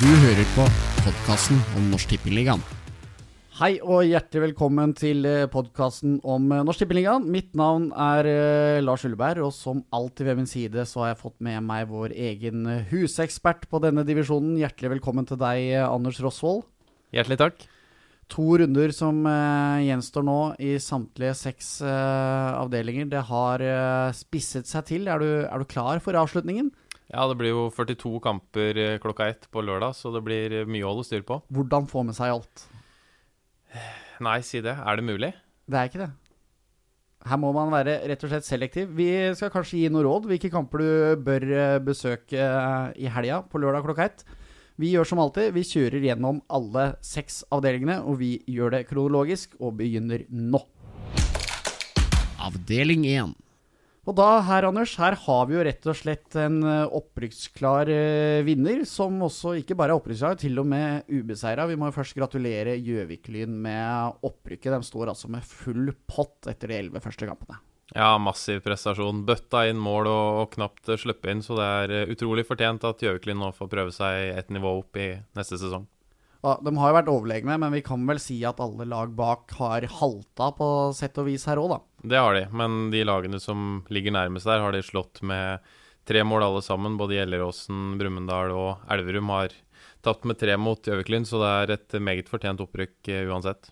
Du hører på podkasten om Norsk Tippeligaen. Hei og hjertelig velkommen til podkasten om eh, Norsk Tippeligaen. Mitt navn er eh, Lars Ulleberg, og som alltid ved min side så har jeg fått med meg vår egen eh, husekspert på denne divisjonen. Hjertelig velkommen til deg, eh, Anders Rosvold. Hjertelig takk. To runder som eh, gjenstår nå i samtlige seks eh, avdelinger. Det har eh, spisset seg til. Er du, er du klar for avslutningen? Ja, det blir jo 42 kamper eh, klokka ett på lørdag, så det blir mye å holde styr på. Hvordan få med seg alt? Nei, si det. Er det mulig? Det er ikke det. Her må man være rett og slett selektiv. Vi skal kanskje gi noe råd hvilke kamper du bør eh, besøke eh, i helga på lørdag klokka ett. Vi gjør som alltid, vi kjører gjennom alle seks avdelingene, og vi gjør det kronologisk og begynner nå. Avdeling 1. Og da, her Anders, her har vi jo rett og slett en eh, opprykksklar eh, vinner, som også ikke bare er opprykksklar, til og med ubeseira. Vi må jo først gratulere Gjøvik-Lyn med opprykket. De står altså med full pott etter de elleve første kampene. Ja, massiv prestasjon. Bøtta inn mål og, og knapt sluppet inn, så det er eh, utrolig fortjent at Gjøvik-Lyn nå får prøve seg et nivå opp i neste sesong. Ja, de har jo vært overlegne, men vi kan vel si at alle lag bak har halta på sett og vis her òg, da. Det har de, men de lagene som ligger nærmest der, har de slått med tre mål alle sammen. Både Gjelleråsen, Brumunddal og Elverum har tapt med tre mot Gjøviklin, så det er et meget fortjent opprykk eh, uansett.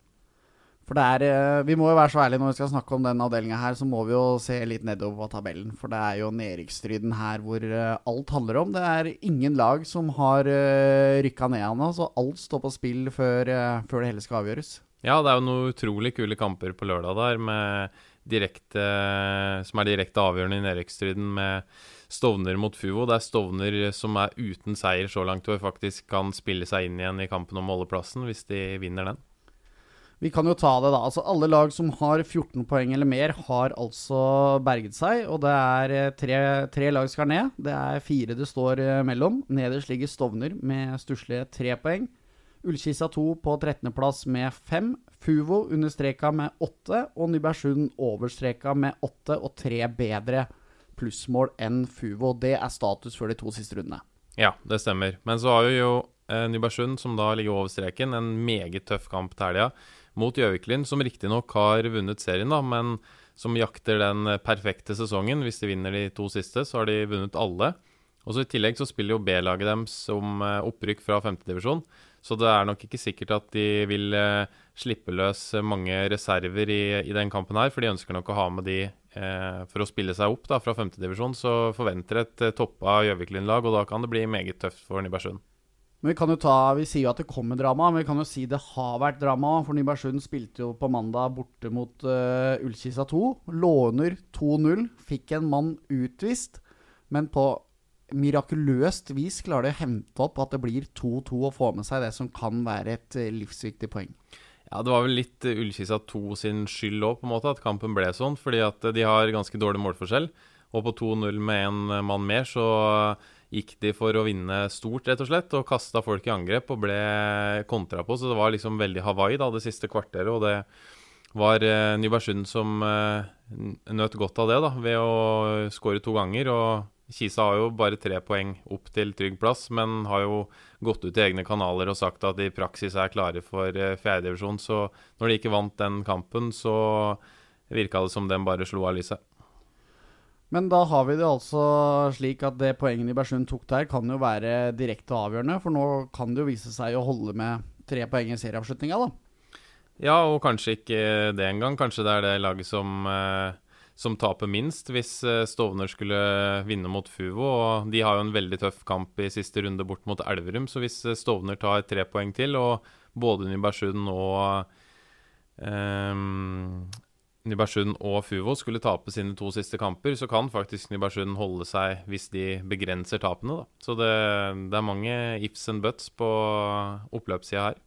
For det er eh, Vi må jo være så ærlige når vi skal snakke om den avdelinga her, så må vi jo se litt nedover på tabellen. For det er jo nedrykksstriden her hvor eh, alt handler om. Det er ingen lag som har rykka ned ennå, så alt står på spill før, før det hele skal avgjøres. Ja, det er jo noen utrolig kule kamper på lørdag der, med direkte, som er direkte avgjørende i nedrykksstriden med Stovner mot Fuvo. Det er Stovner som er uten seier så langt, og faktisk kan spille seg inn igjen i kampen om måleplassen hvis de vinner den. Vi kan jo ta det, da. Altså Alle lag som har 14 poeng eller mer, har altså berget seg. Og det er eh, tre, tre lag skal ned. Det er fire det står eh, mellom. Nederst ligger Stovner med stusslige tre poeng. Ullkisa 2 på 13.-plass med 5. Fuvo understreka med 8, Og Nybergsund overstreka med 8 og 3 bedre plussmål enn Fuvo. Det er status for de to siste rundene. Ja, det stemmer. Men så har vi jo eh, Nybergsund, som da ligger over streken, en meget tøff kamp til helga mot Gjøviklyn, som riktignok har vunnet serien, da, men som jakter den perfekte sesongen. Hvis de vinner de to siste, så har de vunnet alle. Og så I tillegg så spiller jo B-laget dem som eh, opprykk fra femtedivisjon. Så det er nok ikke sikkert at de vil eh, slippe løs mange reserver i, i, den kampen her, for de ønsker nok å ha med de eh, for å spille seg opp da, fra femtedivisjon. Så forventer et eh, toppa Gjøviklin-lag, og da kan det bli meget tøft for Nybergsund. Men Vi kan jo ta, vi sier jo at det kommer drama, men vi kan jo si det har vært drama. For Nybergsund spilte jo på mandag borte mot uh, Ullkisa 2. Låner 2-0, fikk en mann utvist. Men på mirakuløst vis klarer de å hente opp at det blir 2-2 og få med seg det som kan være et uh, livsviktig poeng. Ja, Det var vel litt uh, Ullkisa 2 sin skyld òg, at kampen ble sånn. Fordi at de har ganske dårlig målforskjell. Og på 2-0 med en mann mer, så gikk de for å vinne stort, rett og slett, og kasta folk i angrep og ble kontra på. Så det var liksom veldig Hawaii da, det siste kvarteret, og det var eh, Nybergsund som eh, nøt godt av det, da, ved å skåre to ganger. og Kisa har jo bare tre poeng opp til trygg plass, men har jo gått ut i egne kanaler og sagt at de i praksis er klare for eh, fjerdedivisjon. Så når de ikke vant den kampen, så virka det som den bare slo av lyset. Men da har vi det altså slik at det poenget Nybergsund tok der, kan jo være direkte avgjørende. For nå kan det jo vise seg å holde med tre poeng i serieavslutninga, da. Ja, og kanskje ikke det engang. Kanskje det er det laget som, eh, som taper minst hvis eh, Stovner skulle vinne mot Fuvo. Og de har jo en veldig tøff kamp i siste runde bort mot Elverum, så hvis eh, Stovner tar tre poeng til, og både Nybergsund og Nybergsund og Fuvo skulle tape sine to siste kamper, så kan faktisk Nybergsund holde seg hvis de begrenser tapene. Da. Så det, det, er mange ifs and buts på oppløpssida her.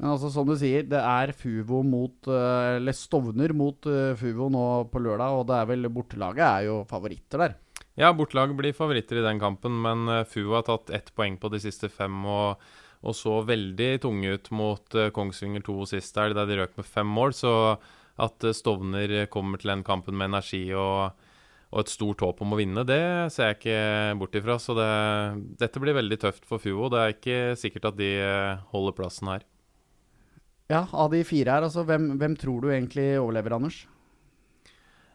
Men altså, som du sier, det er Fuvo mot eh, Eller Stovner mot uh, Fuvo nå på lørdag, og det er vel bortelaget er jo favoritter der. Ja, bortelaget blir favoritter i den kampen, men uh, Fuvo har tatt ett poeng på de siste fem og, og så veldig tunge ut mot Kongsvinger 2 sist der, der de røk med fem mål. så at eh, Stovner kommer til den kampen med energi og, og et stort håp om å vinne, det ser jeg ikke bort ifra. Så det, dette blir veldig tøft for Fuvo. Det er ikke sikkert at de eh, holder plassen her. Ja, av de fire her, altså, hvem, hvem tror du egentlig overlever, Anders?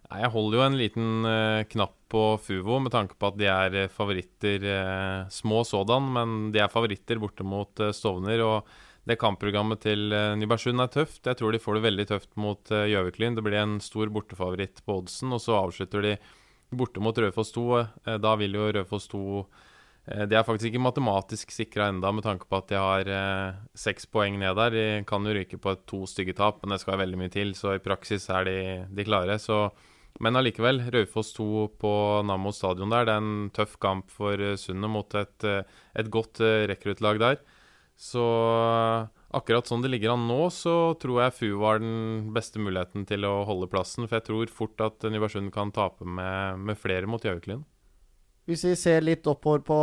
Jeg holder jo en liten uh, knapp på Fuvo med tanke på at de er uh, favoritter. Uh, små sådan, men de er favoritter borte mot Stovner. Og det kampprogrammet til Nybergsund er tøft. Jeg tror de får det veldig tøft mot Gjøviklyn. Det blir en stor bortefavoritt på oddsen, og så avslutter de borte mot Rødfoss 2. Da vil jo Rødfoss 2 de er faktisk ikke matematisk sikra enda med tanke på at de har eh, seks poeng ned der. De kan jo ryke på to stygge tap, men det skal veldig mye til. Så i praksis er de, de klare. Så men allikevel, Raufoss 2 på Nammo stadion der. Det er en tøff kamp for eh, Sundet mot et, eh, et godt eh, rekruttlag der. Så akkurat sånn det ligger an nå, så tror jeg FU var den beste muligheten til å holde plassen. For jeg tror fort at Nybergsund kan tape med, med flere mot Gjøviklyn. Hvis vi ser litt oppover på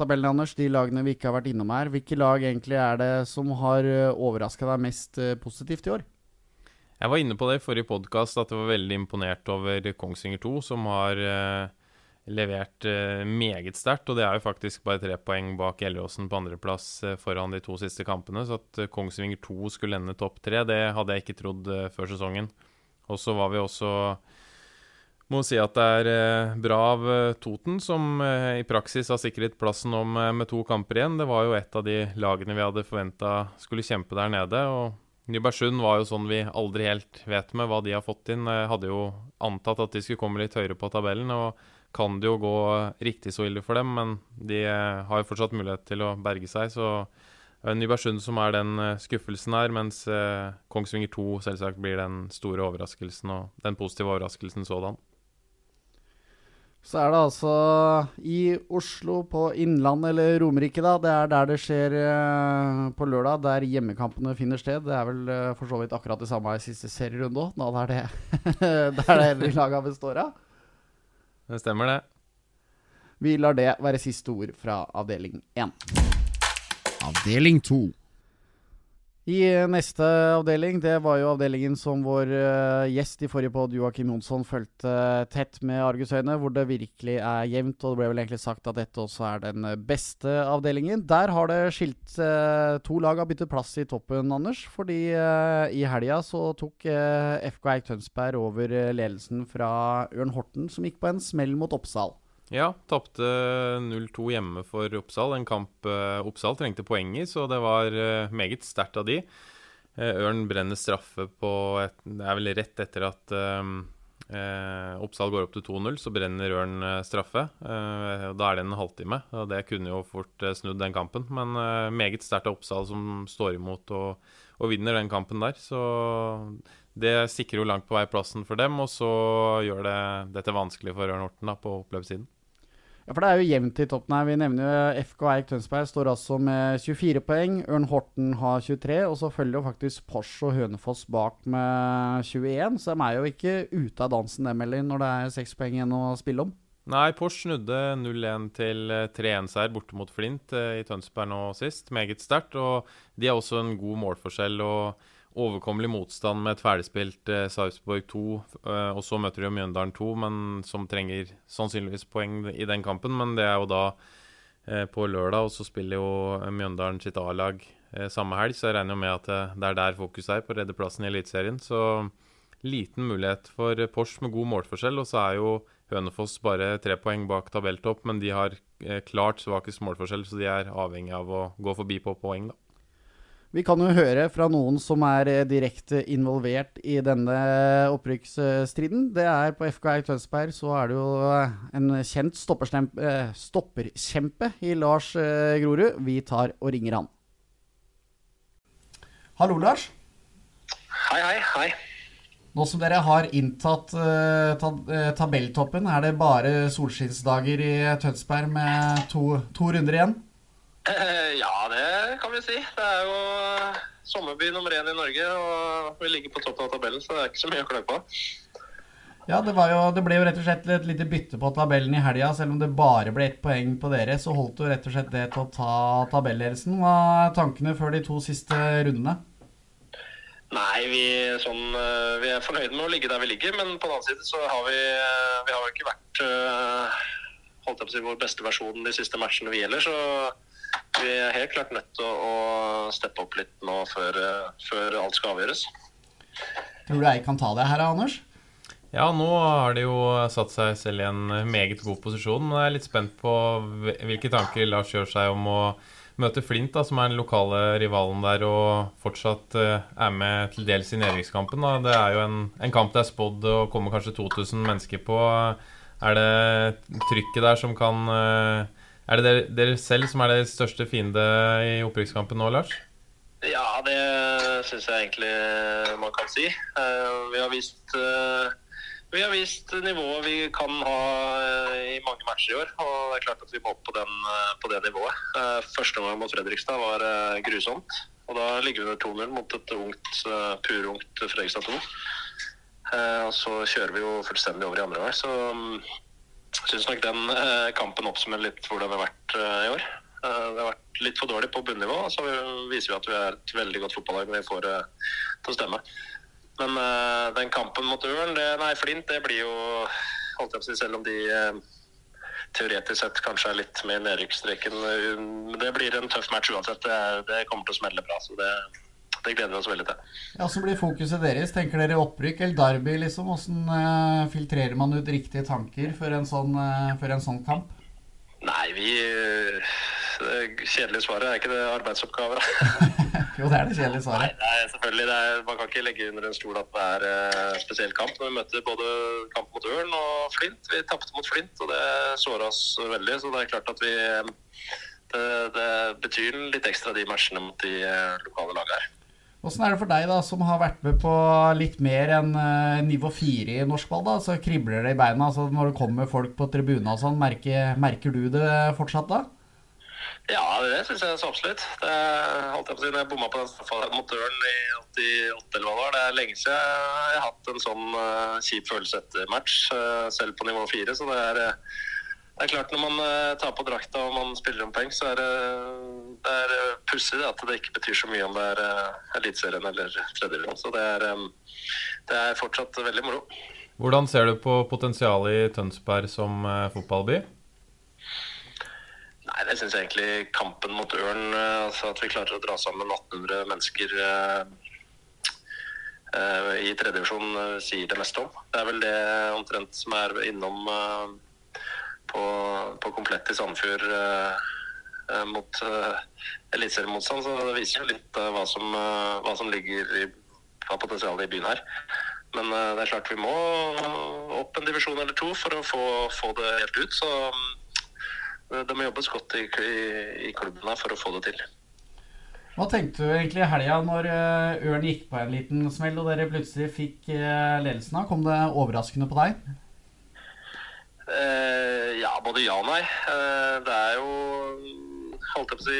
tabellen, Anders, de lagene vi ikke har vært innom her. Hvilke lag egentlig er det som har overraska deg mest positivt i år? Jeg var inne på det i forrige podkast at jeg var veldig imponert over Kongsvinger 2, som har eh, levert eh, meget sterkt. Og det er jo faktisk bare tre poeng bak Gjelleråsen på andreplass eh, foran de to siste kampene. Så at eh, Kongsvinger 2 skulle ende topp tre, det hadde jeg ikke trodd eh, før sesongen. Og så var vi også må si at det er eh, bra av Toten, som i praksis har sikret plassen om med to kamper igjen. Det var jo et av de lagene vi hadde forventa skulle kjempe der nede. og Nybergsund var jo sånn vi aldri helt vet med hva de har fått inn. Jeg hadde jo antatt at de skulle komme litt høyere på tabellen, og kan det jo gå riktig så ille for dem, men de eh, har jo fortsatt mulighet til å berge seg. Så Nybergsund som er den eh, skuffelsen her, mens eh, Kongsvinger 2 selvsagt blir den store overraskelsen og den positive overraskelsen sådan. Så er det altså i Oslo, på Innlandet eller Romerike, da. Det er der det skjer eh, på lørdag, der hjemmekampene finner sted. Det er vel eh, for så vidt akkurat det samme i siste serierunde òg, da det er det der det hele laga består av. Det stemmer, det. Vi lar det være siste ord fra avdeling én. Avdeling to. I neste avdeling, det var jo avdelingen som vår uh, gjest i forrige pod, Joakim Jonsson, fulgte tett med argusøyne, hvor det virkelig er jevnt. Og det ble vel egentlig sagt at dette også er den beste avdelingen. Der har det skilt To lag har byttet plass i toppen, Anders. Fordi i helga så tok FK Eik Tønsberg over ledelsen fra Ørn Horten, som gikk på en smell mot Oppsal. Ja, tapte 0-2 hjemme for Oppsal. En kamp Oppsal trengte poeng i, så det var uh, meget sterkt av de. Uh, Ørn brenner straffe på et, Det er vel rett etter at Oppsal går opp til 2-0, så brenner Ørn straffe. da er det en halvtime, og det kunne jo fort snudd den kampen. Men meget sterkt av Oppsal som står imot og, og vinner den kampen der. Så det sikrer jo langt på vei plassen for dem, og så gjør det dette vanskelig for Ørn Horten da, på oppløpssiden. Ja, for Det er jo jevnt i toppen her. Vi nevner jo FK Eik Tønsberg står altså med 24 poeng. Ørn Horten har 23, og så følger jo faktisk Porsche og Hønefoss bak med 21. Så de er jo ikke ute av dansen, dem heller, når det er seks poeng igjen å spille om. Nei, Porsche snudde 0-1 til 3-1-seier borte mot Flint eh, i Tønsberg nå sist. Meget sterkt. Og de har også en god målforskjell. og overkommelig motstand med et ferdigspilt eh, Sarpsborg 2. Eh, og så møter de Mjøndalen 2, men som trenger sannsynligvis poeng i den kampen. Men det er jo da eh, på lørdag, og så spiller jo Mjøndalen sitt A-lag eh, samme helg. Så jeg regner jo med at eh, det er der fokuset er, på å redde plassen i Eliteserien. Så liten mulighet for Porsch med god målforskjell. Og så er jo Hønefoss bare tre poeng bak tabelltopp, men de har eh, klart svakest målforskjell, så de er avhengig av å gå forbi på poeng, da. Vi kan jo høre fra noen som er eh, direkte involvert i denne opprykksstriden. Det er på FK Eik Tønsberg så er det jo eh, en kjent eh, stopperkjempe i Lars Grorud. Vi tar og ringer han. Hallo, Lars. Hei, hei, hei. Nå som dere har inntatt tabelltoppen, er det bare solskinnsdager i Tønsberg med to, to runder igjen? Eh, ja, det kan vi si. Det er jo sommerby nummer én i Norge, og vi ligger på toppen av tabellen, så det er ikke så mye å klage på. Ja, det, jo, det, ble jo rett og slett et lite bytte på tabellen i helga. Selv om det bare ble ett poeng på dere, så holdt jo rett og slett det til å ta tabelledelsen. Hva er tankene før de to siste rundene? Nei, vi, sånn, eh, vi er fornøyde med å ligge der vi ligger, men på den annen side så har vi, eh, vi har jo ikke vært eh, holdt jeg på å si, vår beste versjon de siste matchene vi gjelder, så vi er helt klart nødt til å, steppe opp litt nå før, eh, før alt skal avgjøres. Tror du jeg kan ta det her, Anders? Ja, nå har de jo satt seg selv i en meget god posisjon. Men jeg er litt spent på hvilke tanker Lars gjør seg om å møte Flint, da, som er den lokale rivalen der, og fortsatt eh, er med til dels i nedrykkskampen. Det er jo en, en kamp det er spådd å komme kanskje 2000 mennesker på. Er det trykket der som kan eh, Er det dere, selv som er deres største fiende i opprykkskampen nå, Lars? Ja, det syns jeg egentlig man kan si. Eh, Vi har vist eh, vi har vist nivået vi kan ha eh, i mange matcher i år. Og det er klart at vi må opp på, den, på det nivået. Første omgang mot Fredrikstad var grusomt. Og da ligger vi under 2-0 mot et ungt, purungt Fredrikstad 2. Eh, Og så kjører vi jo fullstendig over i andre omgang. Så mm, jeg syns nok den eh, kampen oppsummerer litt hvordan det har vært eh, i år. Eh, Det har vært litt for dårlig på bunnivå, og så viser vi at vi er et veldig godt fotballag når vi får det til å stemme. Men den kampen mot Ørn, det, nei, Flint, det blir jo holdt jeg på å si, Selv om de teoretisk sett kanskje er litt mer nedrykksstreken eh, Det blir en tøff match uansett. Det, det kommer til å smelle bra. så det, det gleder vi oss veldig til. Ja, Så blir fokuset deres. Tenker dere opprykk eller derby, liksom? Åssen uh, filtrerer man ut riktige tanker for en sånn, uh, for en sånn kamp? Nei, vi eh, Det kjedelige svaret er ikke det arbeidsoppgaver. jo, det er det kjedelige svaret. Nei, nei selvfølgelig, det er, Man kan ikke legge under en stol at det er eh, spesiell kamp når vi møter både kamp mot Ørn og Flint. Vi tapte mot Flint, og det såra oss veldig. Så det er klart at vi eh, det, det betyr litt ekstra de matchene mot de eh, lokale lagene her. Åssen er det for deg, da, som har vært med på litt mer enn eh, nivå fire i norsk ball? da, Så kribler det i beina altså når det kommer folk på tribunen og sånn. Merker, merker du det fortsatt da? Ja, det syns jeg så absolutt. Det holdt jeg på å si, når jeg bomma på den straffa mot Ørn i 88 eller hva det var, det er lenge siden jeg har hatt en sånn eh, kjip følelse etter match, eh, selv på nivå fire. Så det er, det er klart når man eh, tar på drakta og man spiller om poeng, så er det, det er eh, pussig at det ikke betyr så mye om det er uh, Eliteserien eller tredjedivisjon. Så det er, eh, det er fortsatt veldig moro. Hvordan ser du på potensialet i Tønsberg som eh, fotballby? Nei, det syns jeg egentlig kampen mot Ørn, eh, altså at vi klarer å dra sammen 1800 mennesker eh, eh, i tredjedivisjon, sier det meste om. Det er vel det omtrent som er innom eh, på, på komplett i Sandefjord eh, eh, mot uh, eliteseriemotstand. Så det viser jo litt hva, som, hva som ligger i, av potensialet i byen her. Men det er klart vi må opp en divisjon eller to for å få, få det helt ut. Så det, det må jobbes godt i, i, klubben her for å få det til. Hva tenkte du egentlig i helga når Ørn gikk på en liten smell og dere plutselig fikk ledelsen? av? Kom det overraskende på deg? Eh, ja, både ja og nei. Eh, det er jo Holdt jeg på å si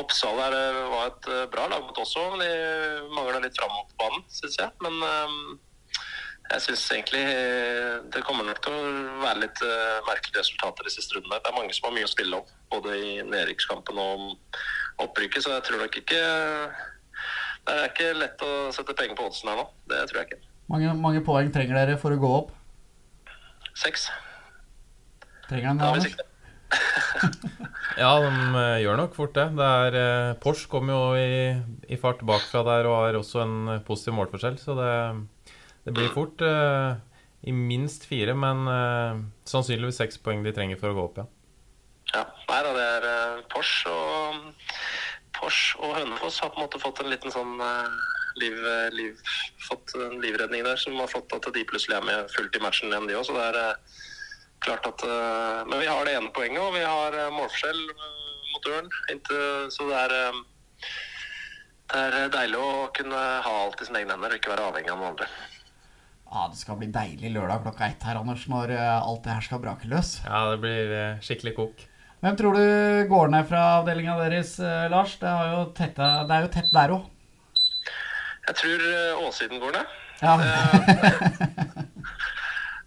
Oppsal her eh, var et bra lag mot også. de mangla litt fram mot banen, syns jeg. Men jeg syns egentlig det kommer nok til å være litt merkelige resultater de siste rundene. Det er mange som har mye å spille om, både i nedrykkskampen og opprykket, så jeg tror nok ikke Det er ikke lett å sette penger på oddsen her nå. Det tror jeg ikke. Mange, mange poeng trenger dere for å gå opp? Seks. Trenger han det, Anders? Ja, de eh, gjør nok fort det. det er, eh, Porsche kommer jo i, i fart bakfra der og har også en eh, positiv målforskjell, så det, det blir fort eh, i minst fire, men eh, sannsynligvis seks poeng de trenger for å gå opp, ja. Ja, nei da, det er uh, Porsche og Porsche og Hønefoss har på en måte fått en liten sånn eh, liv, liv, fått en livredning der som har fått at de plutselig er med fullt i matchen igjen, de òg. Så det er eh, klart at eh, Men vi har det ene poenget, og vi har eh, målforskjell eh, mot Ørn. Så det er eh, det er deilig å kunne ha alt i sine egne hender og ikke være avhengig av noen andre. Ja, det skal bli deilig lørdag klokka ett her, Anders, når eh, alt det her skal brake løs. Ja, det blir eh, skikkelig kok. Hvem tror du går ned fra avdelinga deres, eh, Lars? Det, har jo tett, det er jo tett der òg. Jeg tror eh, Åsiden går ned. Ja.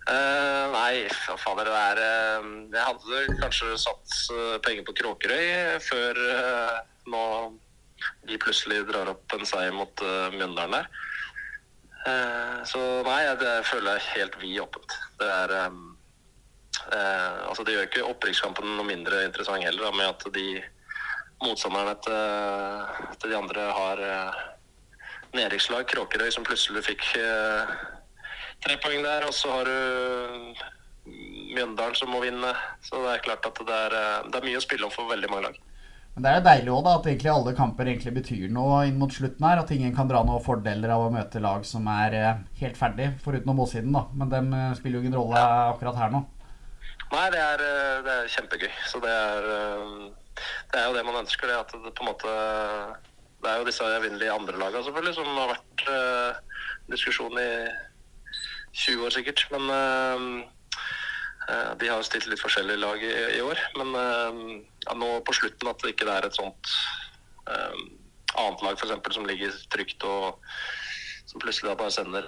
Uh, nei, fader, det er uh, Jeg hadde kanskje satt uh, penger på Kråkerøy før nå de plutselig drar opp en seier mot Mjøndalen der. Så nei, det føler jeg helt vid åpent. Det er Altså, det gjør ikke opprykkskampen noe mindre interessant heller, da, med at de motstanderne til, til de andre har nedrykkslag. Kråkerøy som plutselig fikk tre poeng der, og så har du Mjøndalen som må vinne. Så det er klart at det er, eh, det er mye å spille om for veldig mange lag. Men Det er jo deilig også da, at egentlig alle kamper egentlig betyr noe inn mot slutten her. At ingen kan dra noen fordeler av å møte lag som er eh, helt ferdig, foruten Åssiden. da. Men dem eh, spiller jo ingen rolle akkurat her nå. Nei, det er, det er kjempegøy. Så det er, det er jo det man ønsker. det at det på en måte Det er jo disse evinnelige andre lagene selvfølgelig som har vært uh, diskusjon i 20 år sikkert. Men uh, de har jo stilt litt forskjellige lag i, i år, men ja, nå på slutten at det ikke er et sånt annet lag for eksempel, som ligger trygt og som plutselig da bare sender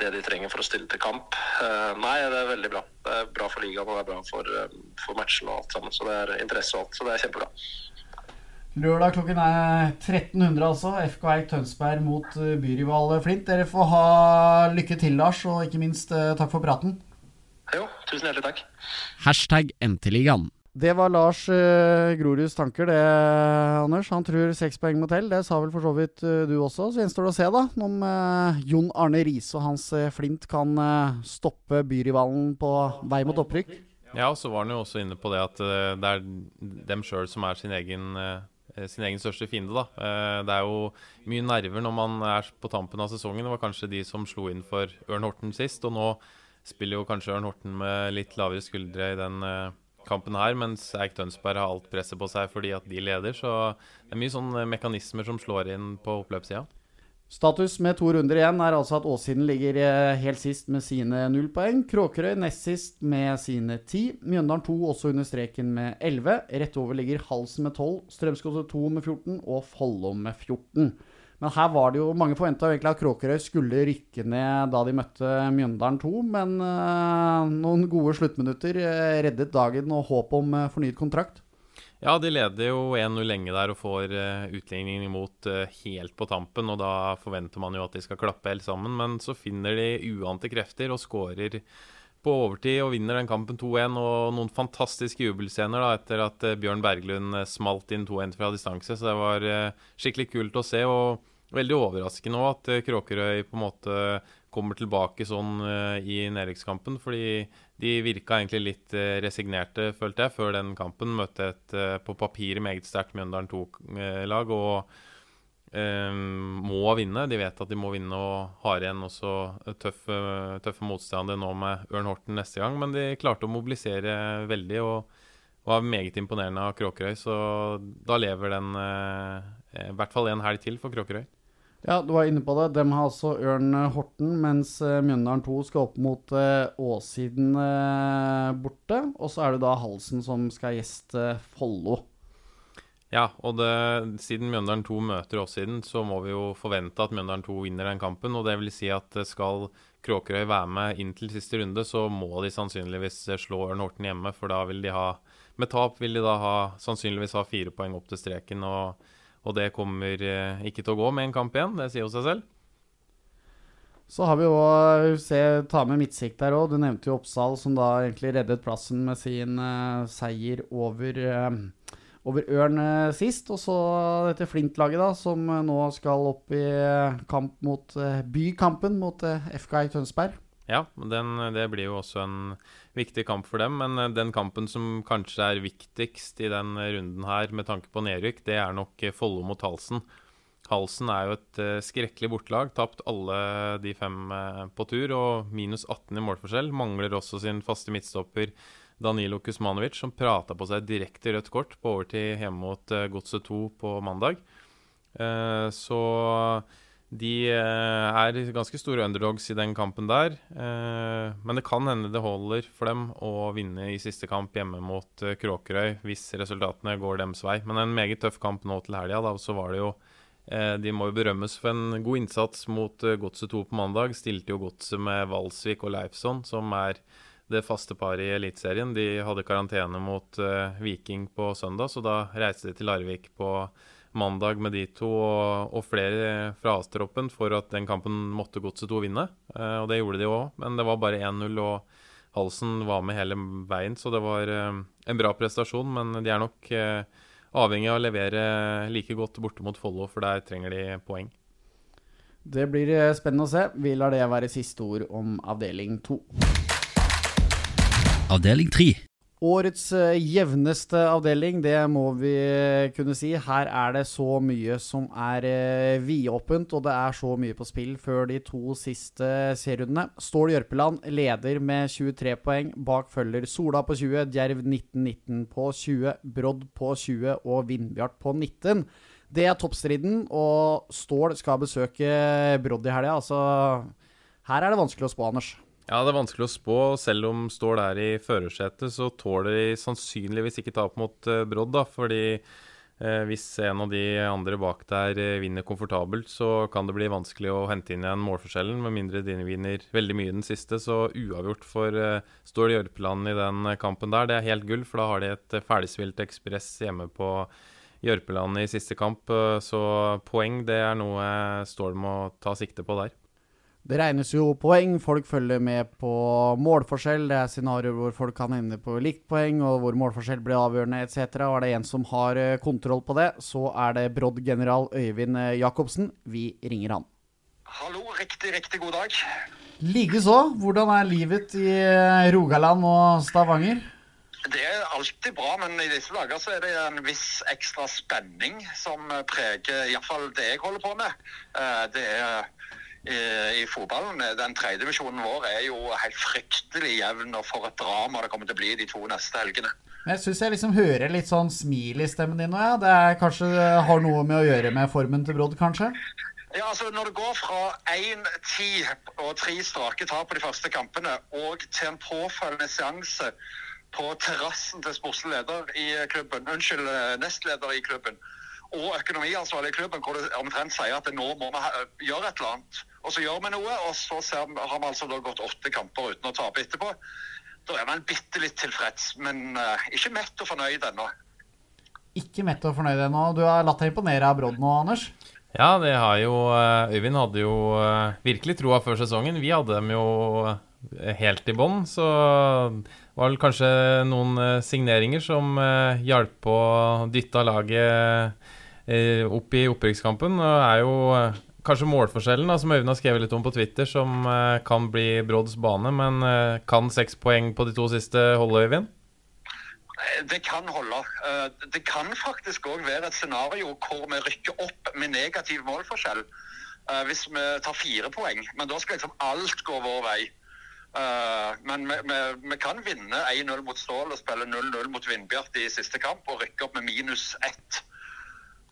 det de trenger for å stille til kamp. Nei, det er veldig bra. Det er bra for ligaen og det er bra for, for matchen og alt sammen. Så det er interesse og alt. Så det er kjempebra. Lørdag klokken er 1300, altså. FK Eik Tønsberg mot byrival Flint. Dere får ha lykke til, Lars, og ikke minst takk for praten. Jo, tusen hjertelig takk. Hashtag NT-ligaen. Det var Lars uh, Groruds tanker, det, Anders. Han tror seks poeng må til. Det sa vel for så vidt uh, du også. Så gjenstår det å se da om Jon Arne Riise og hans Flint kan stoppe byrivalen på vei mot opprykk. Ja, og så var han jo også inne på det at det er dem sjøl som er sin egen, sin egen største fiende. da. det er jo mye nerver når man er på tampen av sesongen. Det var kanskje de som slo inn for Ørn Horten sist. og nå spiller jo kanskje Ørn Horten med litt lavere skuldre i den uh, kampen her, mens Eik Tønsberg har alt presset på seg fordi at de leder. Så det er mye sånne mekanismer som slår inn på oppløpssida. Status med to runder igjen er altså at Åssiden ligger eh, helt sist med sine null poeng. Kråkerøy nest sist med sine ti. Mjøndalen 2 også under streken med 11. Rett over ligger Halsen med 12, Strømsgodset 2 med 14 og Follo med 14. Men her var det jo Mange forventa at Kråkerøy skulle rykke ned da de møtte Mjøndalen 2, men uh, noen gode sluttminutter uh, reddet dagen og håp om fornyet kontrakt. Ja, de leder jo 1-0 lenge der og får uh, imot helt på tampen. Og da forventer man jo at de skal klappe helt sammen, men så finner de uante krefter og skårer på overtid og vinner den kampen 2-1. Og noen fantastiske jubelscener da, etter at Bjørn Berglund smalt inn 2-1 fra distanse. Så det var skikkelig kult å se. og Veldig overraskende òg at eh, Kråkerøy på en måte kommer tilbake sånn i nedrykkskampen. Fordi de virka egentlig litt uh, resignerte, følte jeg, før den kampen. Møtte et uh, på papiret meget sterkt Mjøndalen 2-lag og må vinne. De vet at de må vinne og har igjen også tøffe, tøffe motstandere nå med Ørn Horten neste gang. Men de klarte å mobilisere veldig og var meget imponerende av Kråkerøy. Så da lever den i hvert fall en helg til for Kråkerøy. Ja, du var inne på det. De har altså Ørn Horten, mens uh, Mjøndalen 2 skal opp mot uh, Åssiden borte. Og så er det da Halsen som skal gjeste Follo. Ja, og det, siden Mjøndalen 2 møter Åssiden, så må vi jo forvente at Mjøndalen 2 vinner den kampen. Og det vil si at skal Kråkerøy være med inn til siste runde, så må de sannsynligvis slå Ørn Horten hjemme. For da vil de ha Med tap vil de da ha, sannsynligvis ha fire poeng opp til streken. og og det kommer eh, ikke til å gå med en kamp igjen, det sier jo seg selv. Så har vi jo se, ta med midtsikt der òg. Du nevnte jo Oppsal, som da egentlig reddet plassen med sin uh, seier over, uh, over Ørn uh, sist. Og så dette Flint-laget, da, som nå skal opp i kamp mot bykampen mot FK i Tønsberg. Ja, den, det blir jo også en viktig kamp for dem. Men eh, den kampen som kanskje er viktigst i den runden her med tanke på nedrykk, det er nok eh, Follo mot Halsen. Halsen er jo et skrekkelig bortelag. Tapt alle de fem på tur og minus 18 i målforskjell. Mangler også sin faste midtstopper Danilo Kuzmanovic, som prata på seg direkte rødt kort på overtid hjemme mot Godset 2 på mandag. så de eh, er ganske store underdogs i den kampen der. Eh, men det kan hende det holder for dem å vinne i siste kamp hjemme mot eh, Kråkerøy hvis resultatene går dems vei. Men en meget tøff kamp nå til helga. Så var det jo De må jo berømmes for en god innsats mot Godset 2 på mandag. Stilte jo Godset med Valsvik og Leifson, som er det faste paret i Eliteserien. De hadde karantene mot Viking på søndag, så da reiste de til Larvik på mandag med de to og, og flere fra A-stroppen for at den kampen måtte Godset 2 vinne. Uh, og det gjorde de òg, men det var bare 1-0, og Halsen var med hele veien, så det var uh, en bra prestasjon. Men de er nok avhengig av å levere like godt borte mot Follo, for der trenger de poeng. Det blir spennende å se. Vi lar det være siste ord om avdeling to. Avdeling 3. Årets uh, jevneste avdeling, det må vi uh, kunne si. Her er det så mye som er uh, vidåpent, og det er så mye på spill før de to siste serierundene. Stål Jørpeland leder med 23 poeng. Bak følger Sola på 20, Djerv 19-19 på 20, Brodd på 20 og Vindbjart på 19. Det er toppstriden, og Stål skal besøke Brodd i helga. Altså, her er det vanskelig å spå, Anders. Ja, det er vanskelig å spå. Selv om Stål er i førersetet, så tåler de sannsynligvis ikke tap mot uh, Brodd, da. Fordi uh, hvis en av de andre bak der uh, vinner komfortabelt, så kan det bli vanskelig å hente inn igjen målforskjellen, med mindre de vinner veldig mye den siste. Så uavgjort for Stål Jørpeland i den kampen der, det er helt gull, for da har de et ferdigspilt Ekspress hjemme på Jørpeland i siste kamp. Så poeng, det er noe Stål må ta sikte på der. Det regnes jo poeng, folk følger med på målforskjell. Det er scenarioer hvor folk kan ende på likt poeng, og hvor målforskjell blir avgjørende etc. Og er det en som har eh, kontroll på det, så er det Brodd-general Øyvind eh, Jacobsen. Vi ringer han. Hallo, riktig, riktig god dag. Likeså. Hvordan er livet i eh, Rogaland og Stavanger? Det er alltid bra, men i disse dager så er det en viss ekstra spenning som preger iallfall det jeg holder på med. Det er i fotballen. Den tredjedivisjonen vår er jo helt fryktelig jevn, og for et drama det kommer til å bli de to neste helgene. Men Jeg syns jeg liksom hører litt sånn smil i stemmen din nå, ja. Det er kanskje har noe med å gjøre med formen til Brodd, kanskje? Ja, altså Når det går fra 1-10 og tre strake tap på de første kampene, og til en påfølgende seanse på terrassen til sportslig leder i klubben, unnskyld, nestleder i klubben, og økonomiansvarlig i klubben, hvor det omtrent sier at nå må vi gjøre et eller annet. Og så gjør vi noe, og så ser, har vi altså gått åtte kamper uten å tape etterpå. Da er man bitte litt tilfreds, men uh, ikke mett og fornøyd ennå. Ikke mett og fornøyd ennå. Du har latt deg imponere av Brodd nå, Anders? Ja, det har jo eh, Øyvind hadde jo uh, virkelig troa før sesongen. Vi hadde dem jo helt i bånn, så var vel kanskje noen signeringer som hjalp på å dytte laget Eh, opp i opprykkskampen. Og er jo eh, kanskje målforskjellen, da, som Øyvind har skrevet litt om på Twitter, som uh, kan bli Brodds bane. Men kan seks poeng på de to siste holde, Øyvind? Det kan holde. Det kan faktisk òg være et scenario hvor vi rykker opp med negativ målforskjell. Hvis vi tar fire poeng. Men da skal liksom alt gå vår vei. Men vi kan vinne 1-0 mot Stål og spille 0-0 mot Vindbjart i siste kamp og rykke opp med minus ett.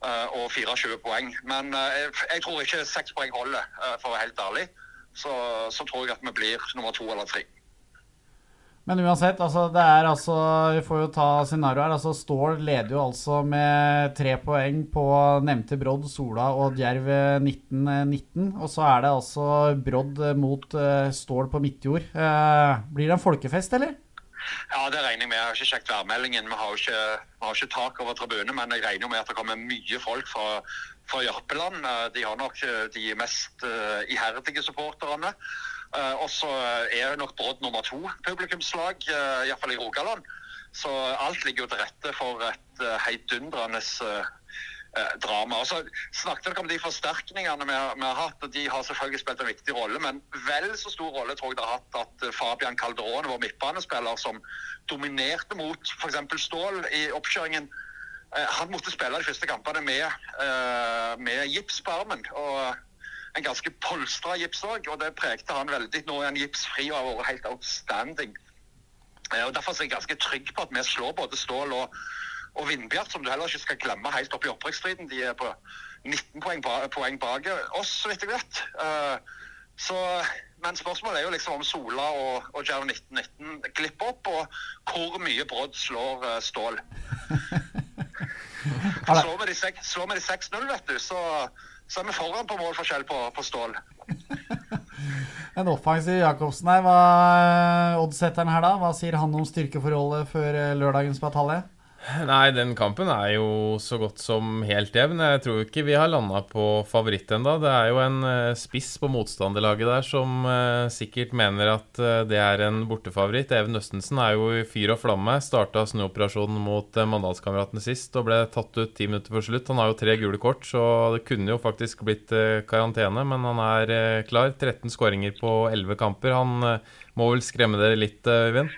Eh, og 24 poeng. Men eh, jeg tror ikke seks poeng holder, eh, for å være helt ærlig. Så, så, tror jeg at vi blir nummer to eller tre. Men uansett, altså, det er altså Vi får jo ta scenarioet her. altså Stål leder jo altså med tre poeng på nevnte Brodd, Sola og Djerv 1919. Og så er det altså Brodd mot Stål på Midtjord. blir det en folkefest, eller? Ja, det regner jeg med. Jeg har ikke sjekket værmeldingen. Vi har ikke, har ikke tak over tribunen, men jeg regner med at det kommer mye folk fra, fra Jørpeland. Eh, de har nok eh, de mest uh, iherdige supporterne. Uh, og så er nok Brodd nummer to publikumslag, uh, iallfall i Rogaland. Så alt ligger jo til rette for et uh, heidundrende uh, eh, drama. Og så snakket dere om de forsterkningene vi vi har, hatt. og De har selvfølgelig spilt en viktig rolle, men vel så stor rolle tror jeg det har hatt at eh, Fabian Calderón, vår midtbanespiller, som dominerte mot f.eks. Stål i oppkjøringen, eh, han måtte spille de første kampene med, eh, med gips på armen. og en ganske polstra gips òg, og det prekte han veldig. Nå er han gipsfri og har vært helt outstanding. Og Derfor er jeg ganske trygg på at vi slår både Stål og og Vindbjart, som du heller ikke skal glemme helt opp i opprykksstriden, de er på 19 poeng, poeng bak oss, så vidt jeg vet. Uh, så, men spørsmålet er jo liksom om Sola og, og Jerv 1919 glipper opp, og hvor mye brodd slår uh, Stål. slår vi de 6-0, vet du, så, så, er vi foran på målforskjell på, på Stål. En offensiv Jacobsen her. Hva oddsetteren her, da? Hva sier han om styrkeforholdet før eh, lørdagens batalje? Nei, den kampen er jo så godt som helt jevn. Jeg tror ikke vi har landa på favoritt ennå. Det er jo en eh, spiss på motstanderlaget der som uh, sikkert mener at uh, det er en bortefavoritt. Even Østensen er jo i fyr og flamme. Starta snuoperasjonen mot Mandalskameratene sist og ble tatt ut ti minutter før slutt. Han har jo tre gule kort, så det kunne jo faktisk blitt karantene, men han er klar. 13 skåringer på 11 kamper. Han må vel skremme dere litt, Øyvind?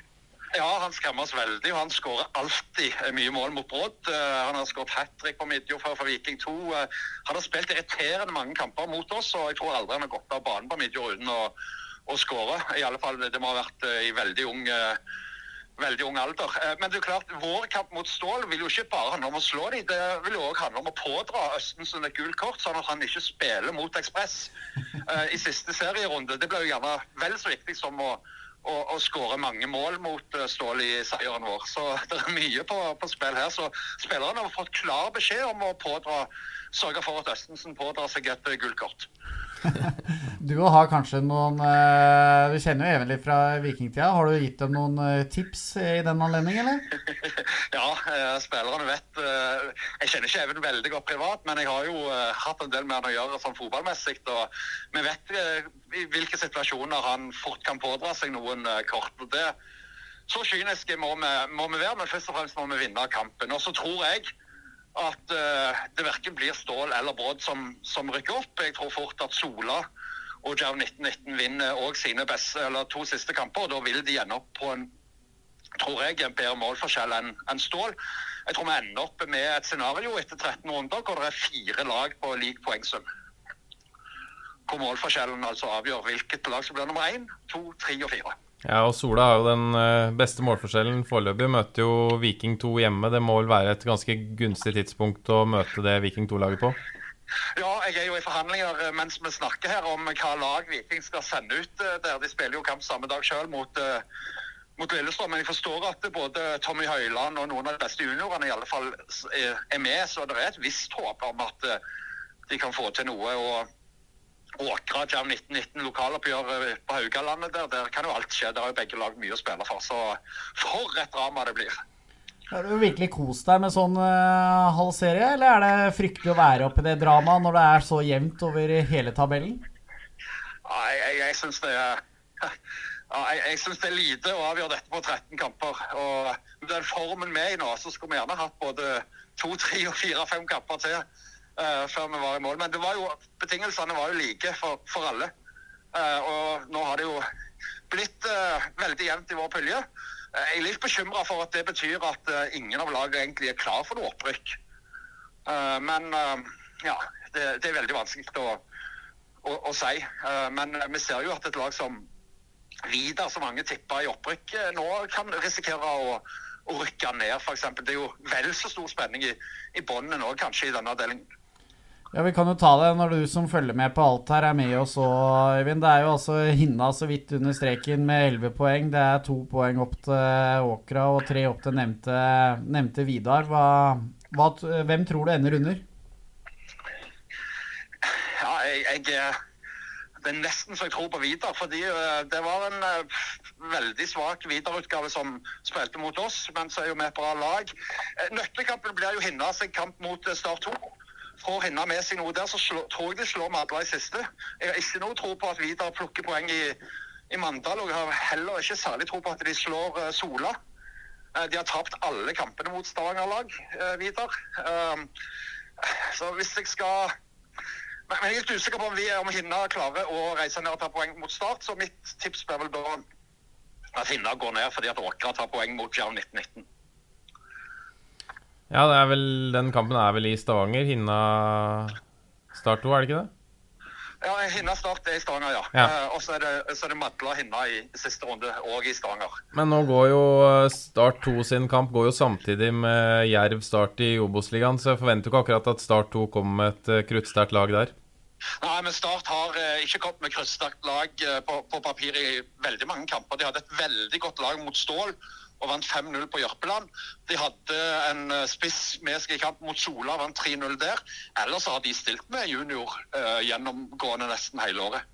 Ja, han skremmer oss veldig. og Han skårer alltid mye mål mot Brodd. Uh, han har skåret hat trick på Midjo for, Viking 2. Uh, eh, han har spilt irriterende mange kamper mot oss, og jeg tror aldri han har gått av banen på Midjo uten å, å skåre. I alle fall, det må ha vært i veldig ung, veldig ung alder. men det er klart, vår kamp mot Stål vil jo ikke bare handle om å slå dem, det vil jo òg handle om å pådra Østensen et gult kort, sånn at han ikke spiller mot Ekspress i siste serierunde. Det blir jo gjerne vel så viktig som å og, og skåre mange mål mot uh, Stål i seieren vår. Så det er mye på, på spill her. Så spillerne har fått klar beskjed om å pådra, sørge for at Østensen pådrar seg et uh, gullkort. du har kanskje noen Du kjenner jo Even litt fra vikingtida. Har du gitt dem noen uh, tips i den anledning, eller? ja, uh, spillerne vet Jeg kjenner ikke Even veldig godt privat, men jeg har jo hatt en del med han å gjøre sånn fotballmessig. Og vi vet i hvilke situasjoner han fort kan pådra seg noen kort. det så kyniske må vi, må vi være, men først og fremst må vi vinne kampen. Og så tror jeg at uh, det verken blir Stål eller Brodd som, som, rykker opp. Jeg tror fort at Sola og Jav 1919 vinner òg sine beste, eller to siste kamper. og Da vil de ende opp på en tror jeg, en bedre målforskjell enn en Stål. Jeg tror vi ender opp med et scenario etter 13 runder hvor det er fire lag på lik poengsum. Hvor målforskjellen altså avgjør hvilket lag som blir nummer én, to, tre og fire. Ja, og Sola har jo den eh, beste målforskjellen foreløpig. Møter jo Viking 2 hjemme. Det må vel være et ganske gunstig tidspunkt å møte det Viking 2-laget på? Ja, jeg er jo i forhandlinger eh, mens vi snakker her om hva lag Viking skal sende ut eh, der. De spiller jo kamp samme dag sjøl mot, mot Lillestrøm. Men jeg forstår at både Tommy Høiland og noen av de beste juniorene i alle fall er med. Så det er et visst håp om at de kan få til noe. og Åkra Jam 1919 lokaloppgjør eh, på Haugalandet der. Der kan jo alt skje. Der har jo begge lag mye å spille for. Så for et drama det blir. Har du virkelig kost deg med sånn uh, halv serie, eller er det fryktelig å være oppi det dramaet når det er så jevnt over hele tabellen? Ja, jeg jeg, jeg syns det er ja, jeg, jeg synes det er lite å avgjøre dette på 13 kamper. og Den formen vi er i nå, så skulle vi gjerne hatt både to, tre og fire, fem kamper til uh, før vi var i mål. Men var jo, betingelsene var jo like for, for alle. Uh, og nå har det jo blitt uh, veldig jevnt i vår pulje. jeg er litt bekymra for at det betyr at ingen av lagene egentlig er klar for noe opprykk. men ja, det, det, er veldig vanskelig å, å, å si. men vi ser jo at et lag som Vidar, som mange tipper i opprykk, nå kan risikere å å rykke ned, f.eks. Det er jo vel så stor spenning i, i båndene nå, kanskje, i denne avdelingen. Ja, Vi kan jo ta det når du som følger med på alt her, er med oss òg, Øyvind. Det er jo altså Hinna så vidt under streken med 11 poeng. Det er to poeng opp til Åkra og tre opp til nevnte, nevnte Vidar. Hva, hva, hvem tror du ender under? Ja, jeg, jeg, Det er nesten så jeg tror på Vidar. Fordi eh, det var en uh, veldig svak Vidar-utgave som spilte mot oss, men så er jo vi et bra lag. Uh, nøkkelkampen blir jo Hinna sin kamp mot Start 2 får hinne med seg noe der, så slå, tror jeg de slår Madla i siste. Jeg har ikke noe tro på at Vidar plukker poeng i, i Mandal, og jeg har heller ikke særlig tro på at de slår uh, Sola. Uh, de har tapt alle kampene mot Stavanger-lag, uh, Vidar. Um, så hvis jeg skal Men jeg er helt usikker på om vi om Hinna klarer å reise ned og ta poeng mot Start, så mitt tips blir vel da at Hinna går ned fordi at Åkra tar poeng mot Jerv 1919. Ja, det er vel, den kampen er vel i Stavanger. Hinna Start 2, er det ikke det? Ja, Hinna Start er i Stavanger, ja. ja. Uh, og så er, det, så er det Madla Hinna i siste runde, òg i Stavanger. Men nå går jo eh, Start 2 sin kamp går jo samtidig med Jerv Start i Obos-ligaen, så jeg forventer ikke akkurat at Start 2 kommer med et eh, kruttsterkt lag der. Nei, men Start har eh, ikke kommet med kruttsterkt lag eh, på, på papir i veldig mange kamper. De hadde et veldig godt lag mot Stål og vant 5-0 på Jørpeland. De hadde en eh, spiss med seg i kamp mot Sola, vant 3-0 der. Ellers har de stilt med junior uh, gjennomgående nesten hele året.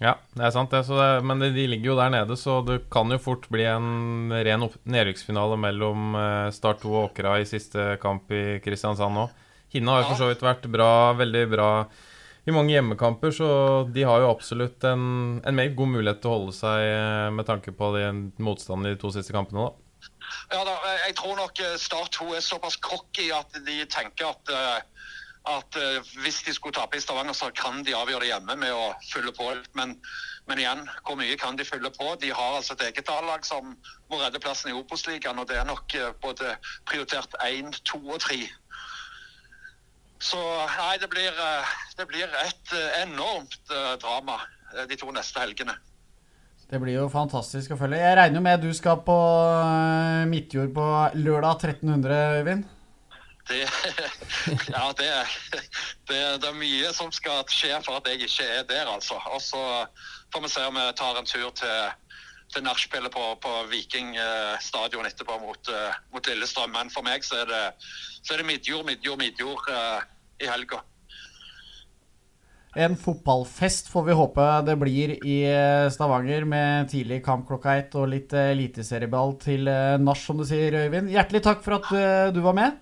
Ja, det er sant, det. det men de, ligger jo der nede, så det kan jo fort bli en ren nedrykksfinale mellom uh, Start 2 og Åkra i siste kamp i Kristiansand nå. Hinna har jo for så vidt vært bra, veldig bra i mange hjemmekamper, så de har jo absolutt en, en meget god mulighet til å holde seg med tanke på motstanden i de to siste kampene, da. Ja, da, jeg tror nok Start 2 er såpass cocky at de tenker at uh, at hvis de skulle tape i Stavanger, så kan de avgjøre det hjemme med å fylle på. Men, men igjen, hvor mye kan de fylle på? De har altså et eget A-lag som må redde plassen i Obos-ligaen, og det er nok både prioritert én, to og tre. Så nei, det blir, det blir et enormt drama de to neste helgene. Det blir jo fantastisk å følge. Jeg regner jo med du skal på Midtjord på lørdag 1300, Øyvind? Det, ja, det, det, det, er mye som skal skje for at jeg ikke er der, altså. Og så får vi se om vi tar en tur til, til nachspielet på, på Viking eh, stadion etterpå mot, uh, mot, Lillestrøm. Men for meg så er det, så er det Midtjord, Midtjord, Midtjord i helga. En fotballfest får vi håpe det blir i Stavanger, med tidlig kamp klokka ett og litt eliteserieball til nach, som du sier, Øyvind. Hjertelig takk for at du var med.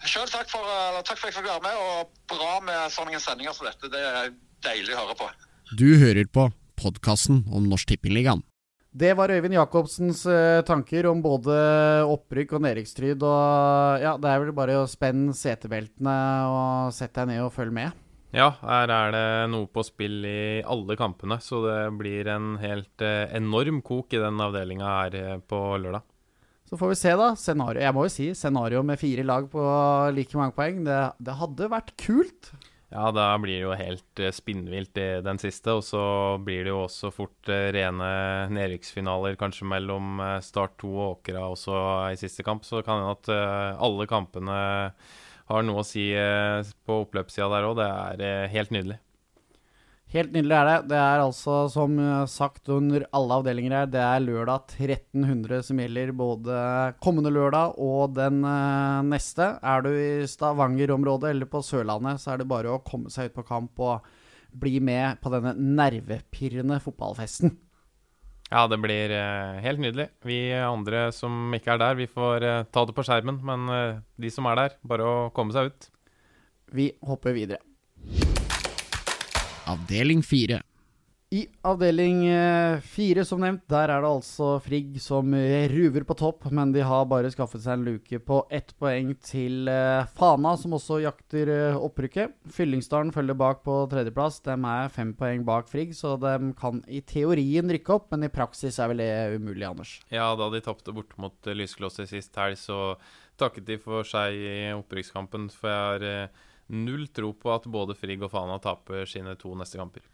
Sjøl takk, for, takk for at jeg fikk være med, og bra med sånne sendinger som dette. Det er deilig å høre på. Du hører på podkasten om Norsk Tippingligaen. Det var Øyvind Jacobsens tanker om både opprykk og nedrykkstryd. Og ja, det er vel bare å spenne setebeltene og sette deg ned og følge med. Ja, her er det noe på spill i alle kampene, så det blir en helt uh, enorm kok i den avdelinga her på lørdag. Så får vi se, da. Scenario, jeg må jo si scenario med fire lag på like mange poeng. Det, det hadde vært kult. Ja, da blir det jo helt uh, spinnvilt i den siste. Og så blir det jo også fort rene nedrykksfinaler, kanskje mellom Start 2 og Åkra også i siste kamp. Så det kan hende at alle kampene har noe å si på oppløpssida der òg. Det er helt nydelig. Helt nydelig er det. Det er altså, som sagt under alle avdelinger her, det er lørdag 1300 som gjelder både kommende lørdag og den neste. Er du i Stavanger-området eller på Sørlandet, så er det bare å komme seg ut på kamp og bli med på denne nervepirrende fotballfesten. Ja, det blir uh, helt nydelig. Vi andre som ikke er der, vi får uh, ta det på skjermen. Men de som er der, bare å komme seg ut. Vi hopper videre. Avdeling fire. I avdeling eh, fire, som nevnt, der er det altså Frigg som ruver på topp, men de har bare skaffet seg en luke på ett poeng til eh, Fana, som også jakter eh, opprykket. Fyllingsdalen følger bak på tredjeplass. De er fem poeng bak Frigg, så de kan i teorien rykke opp, men i praksis er vel det umulig, Anders? Ja, da de tapte bort mot Lysklosset sist helg, så takket de for seg i opprykkskampen. For jeg har null tro på at både Frigg og Fana taper sine to neste kamper.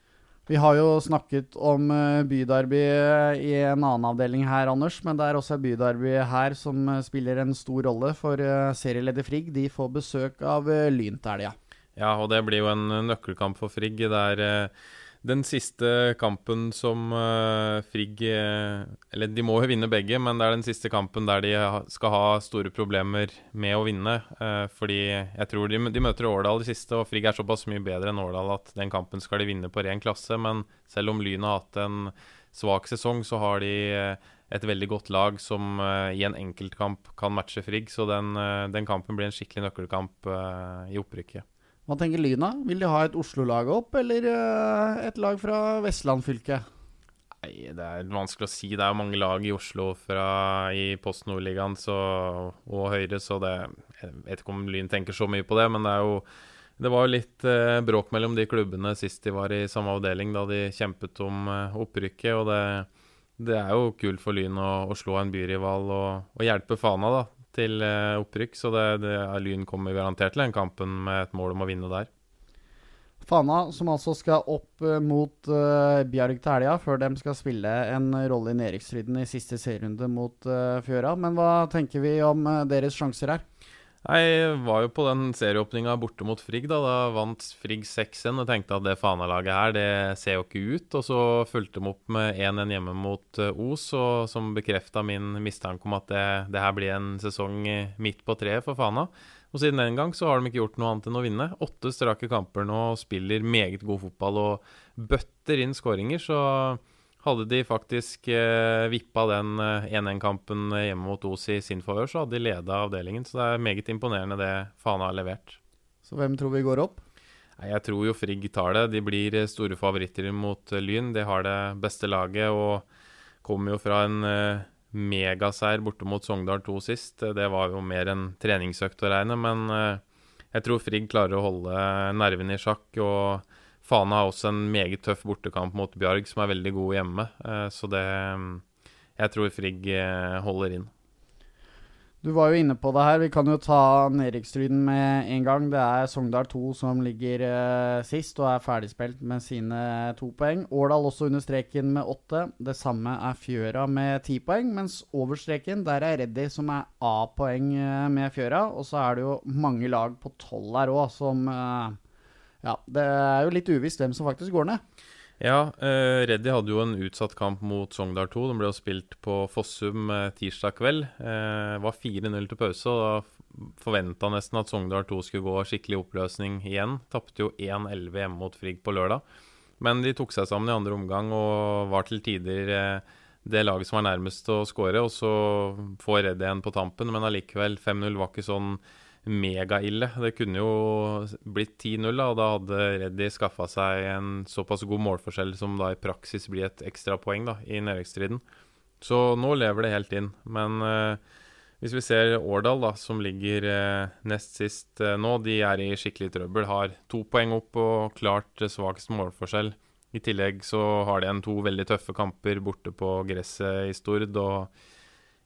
Vi har jo snakket om eh, byderby eh, i en annen avdeling her, Anders. Men det er også byderby her som eh, spiller en stor rolle. For serieleder Frigg de får besøk av Lyn til helga. Ja, og det blir jo en nøkkelkamp for Frigg. Der den siste kampen som uh, Frigg uh, Eller de må jo vinne begge, men det er den siste kampen der de skal ha store problemer med å vinne. Uh, fordi jeg tror de, de møter Årdal i siste, og Frigg er såpass mye bedre enn Årdal at den kampen skal de vinne på ren klasse. Men selv om Lyn har hatt en svak sesong, så har de et veldig godt lag som i en enkeltkamp kan matche Frigg. Så den, den kampen blir en skikkelig nøkkelkamp i opprykket. Hva tenker Lyna? Vil de ha et Oslo-lag opp, eller uh, et lag fra Vestland fylke? Nei, Det er vanskelig å si. Det er mange lag i Oslo fra, i Post Nordligaen og Høyre, så det, jeg vet ikke om Lyn tenker så mye på det. Men det, er jo, det var litt eh, bråk mellom de klubbene sist de var i samme avdeling, da de kjempet om eh, opprykket. og det, det er jo kult for Lyn å, å slå en byrival og, og hjelpe Fana, da til eh, opprykk, så det, det, Lyn kommer garantert til den kampen med et mål om å vinne der. Fana, som altså skal opp uh, mot uh, Bjarg til helga, før de skal spille en rolle i nedrykksstriden i siste serierunde mot uh, Fjøra. Men hva tenker vi om uh, deres sjanser her? Jeg var jo på den serieåpninga borte mot Frigg. Da Da vant Frigg 6-1 og tenkte at det Fana-laget her, det ser jo ikke ut. Og så fulgte de opp med 1-1 hjemme mot uh, Os, og som bekrefta min mistanke om at det, det, her blir en sesong midt på treet for Fana. Og siden den gang så har de ikke gjort noe annet enn å vinne. Åtte strake kamper nå, spiller meget god fotball og bøtter inn skåringer, så hadde de faktisk eh, vippa den eh, 1-1-kampen hjemme mot Os i sin favør, så hadde de leda avdelingen. Så det er meget imponerende det Fana har levert. Så hvem tror vi går opp? Nei, Jeg tror jo Frigg tar det. De blir eh, store favoritter mot eh, Lyn. De har det beste laget og kommer jo fra en eh, megaseier borte mot Sogndal 2 sist. Det var jo mer en treningsøkt å regne, men eh, jeg tror Frigg klarer å holde nervene i sjakk. og Fana har også en meget tøff bortekamp mot Bjarg, som er veldig god hjemme. Eh, Så det Jeg tror Frigg eh, holder inn. Du var jo inne på det her. Vi kan jo ta nedrykksstriden med en gang. Det er Sogndal 2 som ligger eh, sist og er ferdigspilt med sine to poeng. Årdal også under streken med åtte. Det samme er Fjøra med ti poeng. Mens over streken der er Reddy som er A-poeng med Fjøra. Og så er det jo mange lag på tolv her òg som Ja, det er jo litt uvisst hvem som faktisk går ned. Ja, uh, Reddy hadde jo en utsatt kamp mot Sogndal 2. Den ble jo spilt på Fossum eh, tirsdag kveld. Uh, var 4-0 til pause, og da forventa nesten at Sogndal 2 skulle gå skikkelig oppløsning igjen. Tapte jo 1-11 hjemme mot Frigg på lørdag. Men de tok seg sammen i andre omgang og var til tider uh, det laget som var nærmest å skåre. Og så får Reddy en på tampen, men allikevel 5-0 var ikke sånn megaille. Det kunne jo blitt 10-0, da, og da hadde Reddy skaffa seg en såpass god målforskjell som da i praksis blir et ekstra poeng da, i nedrykksstriden. Så nå lever det helt inn. Men eh, hvis vi ser Årdal, da, som ligger eh, nest sist eh, nå, de er i skikkelig trøbbel. Har to poeng opp og klart svakest målforskjell. I tillegg så har de en to veldig tøffe kamper borte på gresset i Stord. og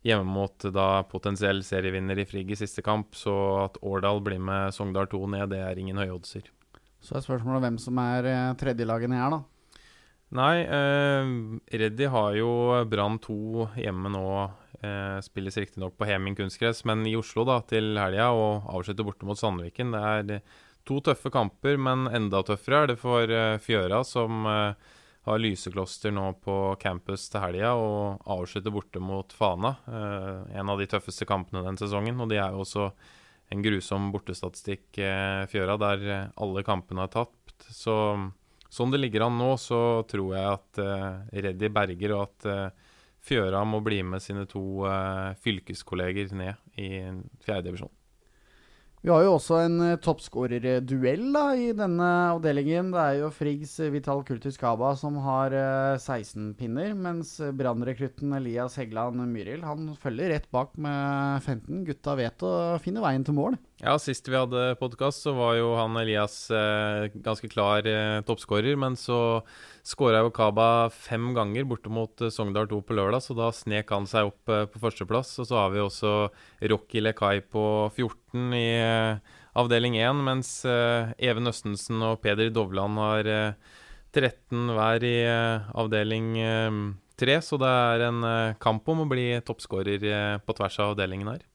hjemme mot da potensiell serievinner i Frigg i siste kamp, så at Årdal blir med Sogndal 2 ned, det er ingen høye oddser. Så er spørsmålet hvem som er tredjelagene tredjelaget ned her, da. Nei, eh, Reddy har jo Brann 2 hjemme nå. Eh, spilles riktignok på Heming kunstgress, men i Oslo da til helga, og avslutter borte mot Sandviken. Det er to tøffe kamper, men enda tøffere er det for eh, Fjøra, som eh, har Lysekloster nå på campus til helga og avslutter borte mot Fana. Eh, en av de tøffeste kampene den sesongen. Og de er jo også en grusom bortestatistikk, eh, Fjøra, der eh, alle kampene er tapt. Så sånn det ligger an nå, så tror jeg at eh, Reddy berger, og at Fjøra må bli med sine to fylkeskolleger ned i fjerdedivisjon. Vi har jo også en uh, toppskårerduell i denne avdelingen. Det er jo Friggs uh, Vital Kurtis Kaba som har uh, 16 pinner, mens brannrekrutten Elias Heggeland Myril han følger rett bak med 15. Gutta vet å finne veien til mål. Ja, sist vi hadde podkast, så var jo han Elias eh, ganske klar eh, toppskårer. Men så skåra jo Kaba fem ganger borte mot eh, Sogndal 2 på lørdag, så da snek han seg opp eh, på førsteplass. Og så har vi også Rocky Lekai på 14 i eh, avdeling 1, mens Even Østensen og Peder Dovland har 13 hver i avdeling 3. Så det er en kamp om å bli toppskårer på tvers av avdelingen her.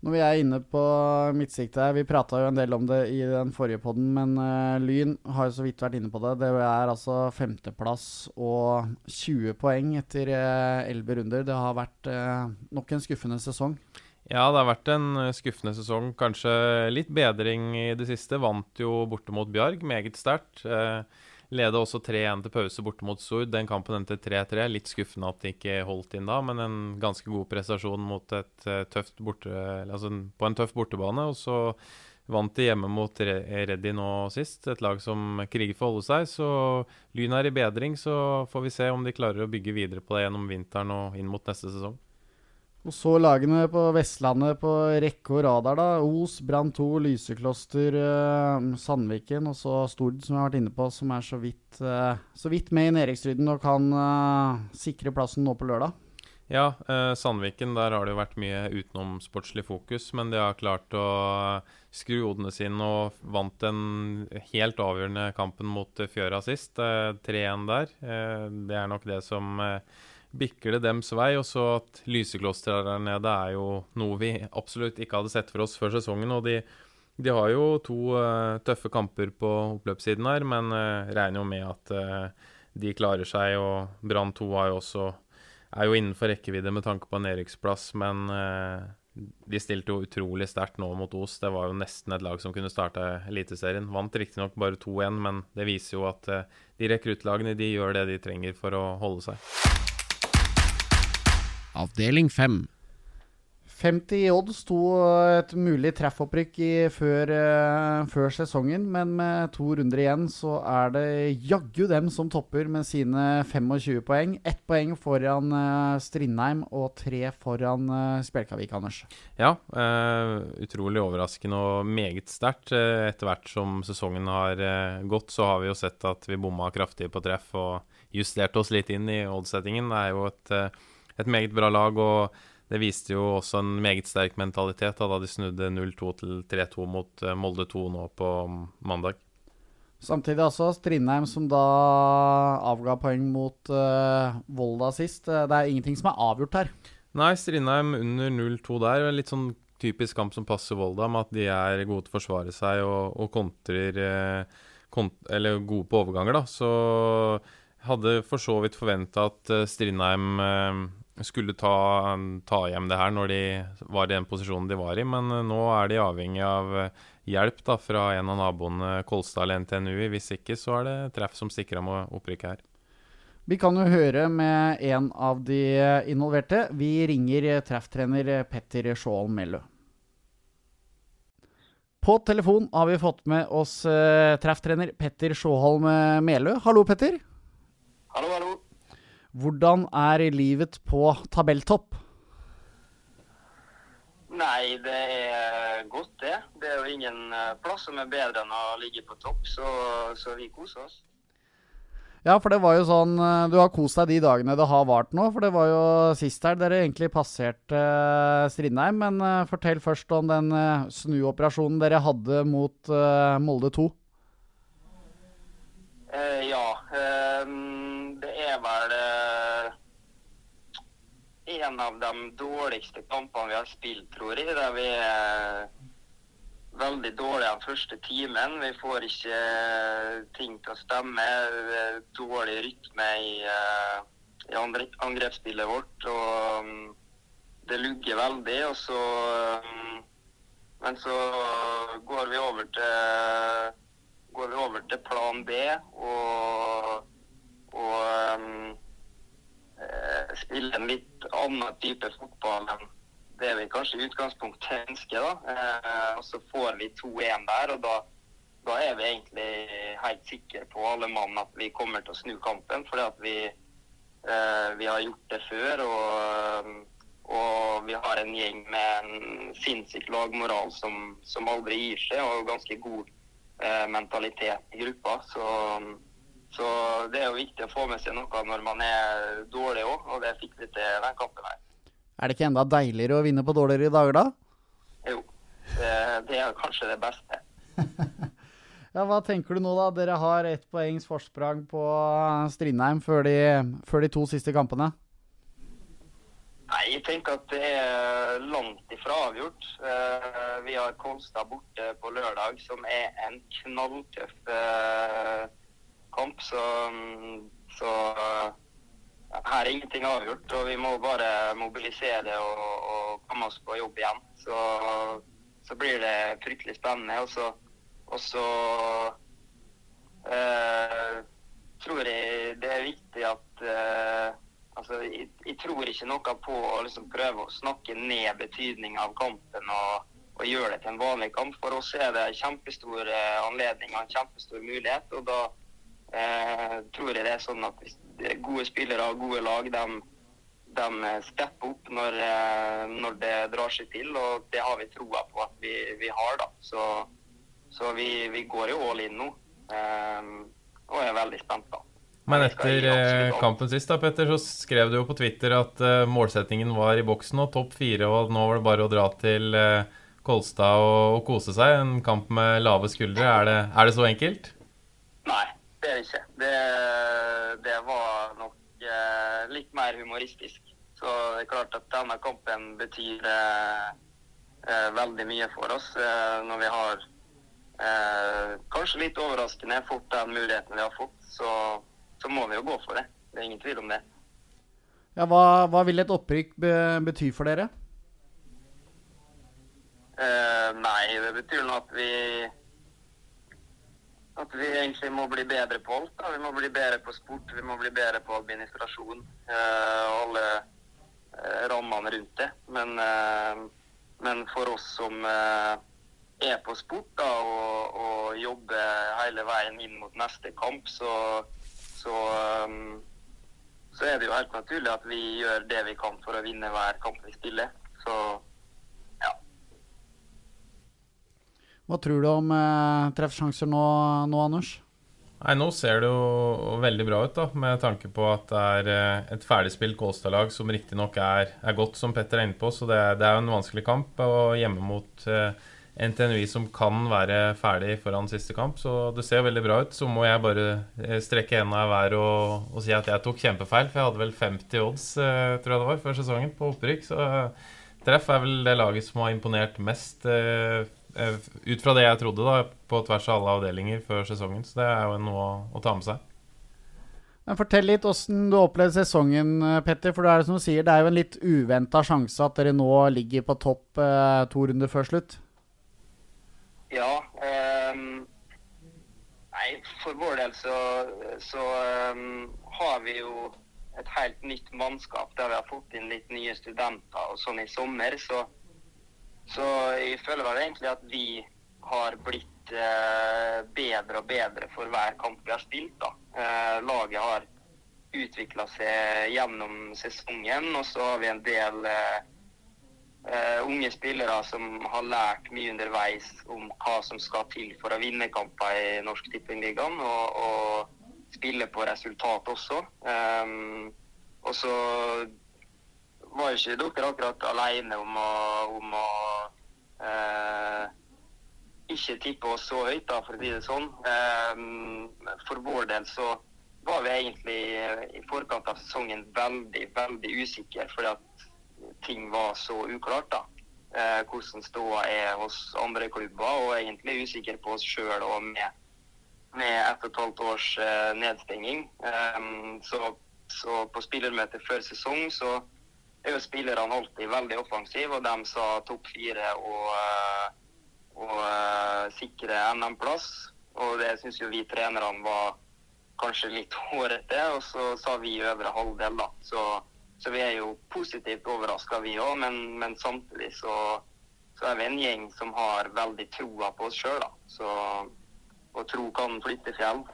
Når vi er inne på midtsiktet her, vi prata jo en del om det i den forrige poden, men uh, Lyn har jo så vidt vært inne på det. Det er altså femteplass og 20 poeng etter elleve uh, runder. Det har vært uh, nok en skuffende sesong. Ja, det har vært en skuffende sesong. Kanskje litt bedring i det siste. Vant jo borte mot Bjarg, meget sterkt. Uh, Leda også 3-1 til pause borte mot Sord. Den kampen endte 3-3. Litt skuffende at de ikke holdt inn da, men en ganske god prestasjon mot et uh, tøft borte, altså på en tøff bortebane. Og så vant de hjemme mot Reddy nå sist, et lag som kriger for å holde seg. Så Lyn er i bedring, så får vi se om de klarer å bygge videre på det gjennom vinteren og inn mot neste sesong. Og så lagene på Vestlandet på rekke og radar, da. Os, Brann 2, Lysekloster, eh, Sandviken og så Stord, som jeg har vært inne på, som er så vidt, eh, så vidt med i nedrykksstriden og kan eh, sikre plassen nå på lørdag. Ja, Sandviken, der har det jo vært mye utenomsportslig fokus, men de har klart å skru hodene sine og vant den helt avgjørende kampen mot Fjøra sist. 3-1 der. det er nok det som bikker det dems vei. Og så at Lysekloster der nede er jo noe vi absolutt ikke hadde sett for oss før sesongen. Og de, de har jo to uh, tøffe kamper på oppløpssiden her, men uh, regner jo med at uh, de klarer seg. Og Brann 2 er jo også er jo innenfor rekkevidde med tanke på en nedrykksplass, men de stilte jo utrolig sterkt nå mot Os. Det var jo nesten et lag som kunne starte Eliteserien. Vant riktignok bare 2-1, men det viser jo at de rekruttlagene de gjør det de trenger for å holde seg. Avdeling 5. 50 i odds sto et mulig treffopprykk i før, eh, før sesongen, men med to runder igjen så er det jaggu dem som topper med sine 25 poeng. Ett poeng foran eh, Strindheim og tre foran uh, Spjelkavik, Anders. Ja, eh, utrolig overraskende og meget sterkt. Eh, etter hvert som sesongen har eh, gått, så har vi jo sett at vi bomma kraftig på treff og justert oss litt inn i oddsettingen. Det er jo et, eh, et meget bra lag. og det viste jo også en meget sterk mentalitet da, da de snudde 0-2 til 3-2 mot uh, Molde 2 nå på mandag. Samtidig altså Strindheim som da avga poeng mot uh, Volda sist. Det er ingenting som er avgjort her. Nei, Strindheim under 0-2 der. Litt sånn typisk kamp som passer Volda, med at de er gode til å forsvare seg og, og kontrer uh, kont Eller gode på overganger, da. Så hadde for så vidt forventa at Strindheim skulle ta, ta, hjem det her når de var i den posisjonen de var i, men eh, nå er de avhengig av eh, hjelp da, fra en av naboene, Kolstad eller NTNU. Hvis ikke så er det treff som stikker av med opprykket her. Vi kan jo høre med en av de involverte. Vi ringer trefftrener Petter Skjål Mellø. På telefon har vi fått med oss trefftrener Petter Sjåholm Melø. Hallo, Petter. Hallo, hallo. Hvordan er livet på tabelltopp? Nei, det er godt, det. Det er jo ingen eh, plass som er bedre enn å ligge på topp, så, så vi koser oss. Ja, for det var jo sånn eh, Du har kost deg de dagene det har vart nå. For det var jo sist her dere egentlig passerte uh, Strindheim. Men fortell først om den snuoperasjonen dere hadde mot Molde 2. ja. Um, det er vel en av de dårligste kampene vi har spilt, tror jeg. Der vi er veldig dårlige den første timen. Vi får ikke eh, ting til å stemme. Dårlig rytme i, eh, i angrepsspillet vårt. Og mm, det lugger veldig. Og så mm, Men så går vi over til, vi over til plan B. Og, og eh, spille en litt annen type fotball enn det vi kanskje i utgangspunktet ønsker. da. Eh, og så får vi 2-1 der, og da, da, er vi egentlig helt sikre på alle mann at vi kommer til å snu kampen. Fordi at vi, eh, vi har gjort det før. og, og vi har en gjeng med en sinnssyk lagmoral som, som, aldri gir seg, og ganske god eh, mentalitet i gruppa. Så så det er jo viktig å få med seg noe når man er dårlig òg, og det fikk vi til den kampen her. Er det ikke enda deiligere å vinne på dårligere dager, da? Jo, det, det er kanskje det beste. ja, Hva tenker du nå, da? Dere har ett poengs forsprang på Strindheim før de, før de to siste kampene. Nei, jeg tenker at det er langt ifra avgjort. Uh, vi har Kolstad borte på lørdag, som er en knalltøff uh, kamp. Så, så her er ingenting avgjort. Og vi må bare mobilisere og, og komme oss på jobb igjen. Så, så blir det fryktelig spennende. Og så, og så eh, tror jeg det er viktig at eh, altså, jeg, jeg, tror ikke noe på å liksom prøve å snakke ned betydninga av kampen og, og, gjøre det til en vanlig kamp. For oss er det en kjempestor eh, anledning og en kjempestor mulighet. og da eh, tror jeg det er sånn at gode spillere og gode lag, de, de stepper opp når, eh, når, det drar seg til. Og det har vi troa på at vi, vi har, da. Så, så vi, vi, går jo all in nå. um, og er veldig spent, da. Men etter eh, kampen sist da, Petter, så skrev du jo på Twitter at uh, målsettingen var i boksen og topp fire, og nå var det bare å dra til uh, Kolstad og, og, kose seg. En kamp med lave skuldre. Er det, er det så enkelt? Nei, det er det ikke. Det, det var nok eh, litt mer humoristisk. Så det er klart at denne kampen betyr eh, eh veldig mye for oss eh, når vi har eh, kanskje litt overraskende fort den muligheten vi har fått. Så, så, må vi jo gå for det. Det er ingen tvil om det. Ja, hva, hva vil et opprykk be bety for dere? Eh, nei, det betyr nå at vi at vi egentlig må bli bedre på alt. Da. Vi må bli bedre på sport, vi må bli bedre på administrasjon og og alle uh, rammene rundt det. Men, uh, men, for oss som eh, er på sport da, og, og, jobber hele veien inn mot neste kamp, så, så, um, så er det jo helt naturlig at vi gjør det vi kan for å vinne hver kamp vi spiller. Så Hva tror du om eh, treffsjanser nå, nå, Anders? Nei, Nå ser det jo veldig bra ut, da, med tanke på at det er eh, et ferdigspilt Kolstad-lag som riktignok er, er godt, som Petter er inne på. Så det, det er jo en vanskelig kamp. Og hjemme mot eh, NTNUI som kan være ferdig foran siste kamp. Så det ser veldig bra ut. Så må jeg bare eh, strekke henda i været og, og, si at jeg tok kjempefeil. For jeg hadde vel 50 odds, eh, tror jeg det var, før sesongen på opprykk. Så eh, treff er vel det laget som har imponert mest. Eh, ut fra det jeg trodde, da, på tvers av alle avdelinger før sesongen. Så det er jo noe å, å ta med seg. Men Fortell litt åssen du opplevde sesongen, eh, Petter. For det er som du sier, det er jo en litt uventa sjanse at dere nå ligger på topp eh, to runder før slutt. Ja. Um, nei, for vår del så, så um, har vi jo et helt nytt mannskap der vi har fått inn litt nye studenter og sånn i sommer. så så jeg føler vel egentlig at vi har blitt eh, bedre og bedre for hver kamp vi har spilt. da. Eh, laget har utvikla seg gjennom sesongen, og så har vi en del eh, eh, unge spillere som har lært mye underveis om hva som skal til for å vinne kamper i Norsk Tippingligaen, og, og spille på resultat også. Um, og så var ikke dere akkurat alene om å, om å eh, ikke tippe oss så høyt, da, for å si det sånn. Eh, for vår del så var vi egentlig eh, i forkant av sesongen veldig, veldig usikre, fordi at ting var så uklart. da. Eh, hvordan ståa er hos andre klubber, og egentlig usikre på oss sjøl og med, med ett og et halvt års eh, nedstenging. Eh, så, så på spillermøtet før sesong så er jo spillerne alltid veldig offensive, og de sa topp fire og, eh, og uh, sikre NM-plass. Og det syns jo vi trenerne var kanskje litt hårete, og så sa vi øvre halvdel, da. Så, så vi er jo positivt overraska, vi òg, men, men, samtidig så, så, er vi en gjeng som har veldig troa på oss sjøl, da. Så, og tro kan flytte fjell.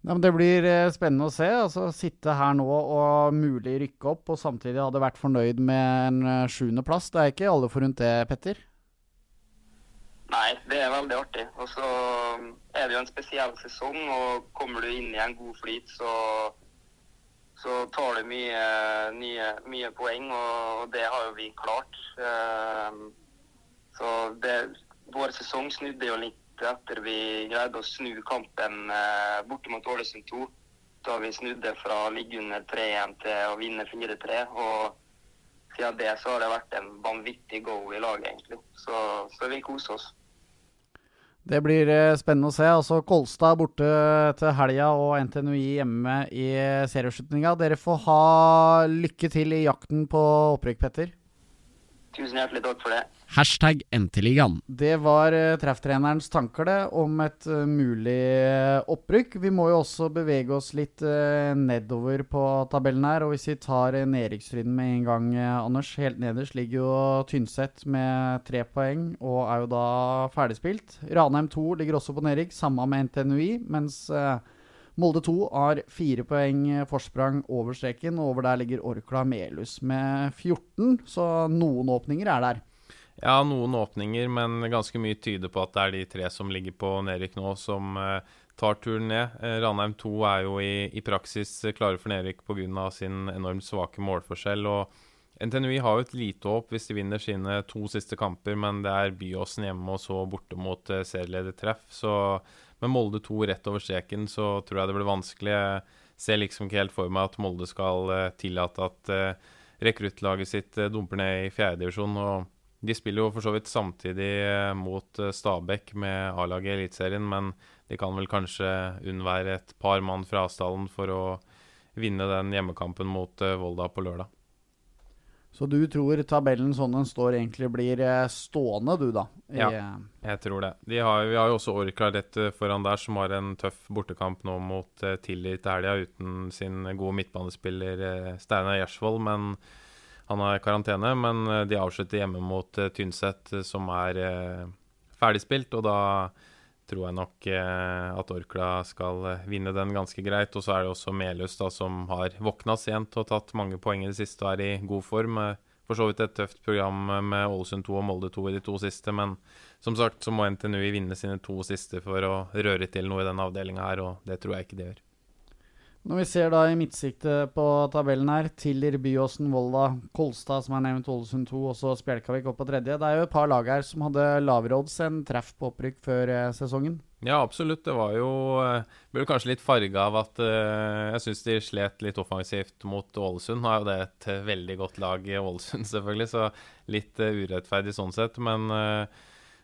Ja, det blir eh, spennende å se. altså Sitte her nå og mulig rykke opp, og samtidig hadde vært fornøyd med en eh, sjuendeplass. Det er ikke alle forunt det, Petter? Nei, det er veldig artig. Og så um, er det jo en spesiell sesong, og kommer du inn i en god flyt, så, så tar du mye, nye, mye poeng, og, det har jo vi klart. Um, så det, vår sesong snudde jo litt etter vi greide å snu kampen eh, borte mot Ålesund 2. Da vi snudde fra å ligge under 3-1 til å vinne 4-3. Og siden det så har det vært en vanvittig go i laget, egentlig. Så, så vi koser oss. Det blir eh, spennende å se. Altså Kolstad borte til helga og NTNUI hjemme i serieslutninga. Dere får ha lykke til i jakten på opprykk, Petter. Tusen hjertelig takk for det. Hashtag NT-ligaen. Det var uh, trefftrenerens tanker det, om et uh, mulig uh, opprykk. Vi må jo også bevege oss litt nedover på tabellen her. Og hvis vi tar nedrykksstriden med en gang, Anders. Helt nederst ligger jo Tynset med tre poeng og er jo da ferdigspilt. Ranheim 2 ligger også på nedrykk, samme med NTNUI. mens Molde 2 har fire poeng forsprang over streken, og over der ligger Orkla Melhus med 14, så noen åpninger er der. Ja, noen åpninger, men ganske mye tyder på at det er de tre som ligger på nedrykk nå, som uh, tar turen ned. Uh, Ranheim 2 er jo i, i praksis klare for nedrykk pga. sin enormt svake målforskjell. og NTNUI har jo et lite håp hvis de vinner sine to siste kamper, men det er Byåsen hjemme og så borte mot serieleder treff. Så med Molde 2 rett over streken, så tror jeg det blir vanskelig. Jeg ser liksom ikke helt for meg at Molde skal tillate at rekruttlaget sitt dumper ned i fjerdedivisjon. De spiller jo for så vidt samtidig mot Stabæk med A-laget i Eliteserien, men de kan vel kanskje unnvære et par mann fra avstanden for å vinne den hjemmekampen mot Volda på lørdag. Så du tror tabellen sånn den står, egentlig blir eh, stående, du, da? I, Ja. eh, Jeg tror det. De har, vi har jo også Orkla rett eh, foran der, som har en tøff bortekamp nå mot Tillit til helga uten sin gode midtbanespiller eh, Steinar Gjersvold. Men han har karantene. Men eh, de avslutter hjemme mot uh, Tynset, eh, som er eh, ferdigspilt. Og da tror jeg nok eh, at Orkla skal eh, vinne den ganske greit. Og så er det også Melhus, da, som har våkna sent og tatt mange poeng i det siste og er i god form. Eh, For så vidt et tøft program eh, med Ålesund 2 og Molde 2 i de to siste, men som sagt så må NTNU vinne sine to siste for å røre til noe i denne avdelinga her, og det tror jeg ikke de gjør. Når vi ser da i midtsiktet på tabellen her, Tiller, Byåsen, Volda, Kolstad, som er nevnt, Ålesund 2, og så Spjelkavik opp på tredje. Det er jo et par lag her som hadde lavere odds enn treff på opprykk før eh, sesongen. Ja, absolutt. Det var jo eh, Ble kanskje litt farga av at uh, jeg syns de slet litt offensivt mot Ålesund. Nå er jo det et veldig godt lag i Ålesund, selvfølgelig, så litt uh, urettferdig sånn sett. Men eh,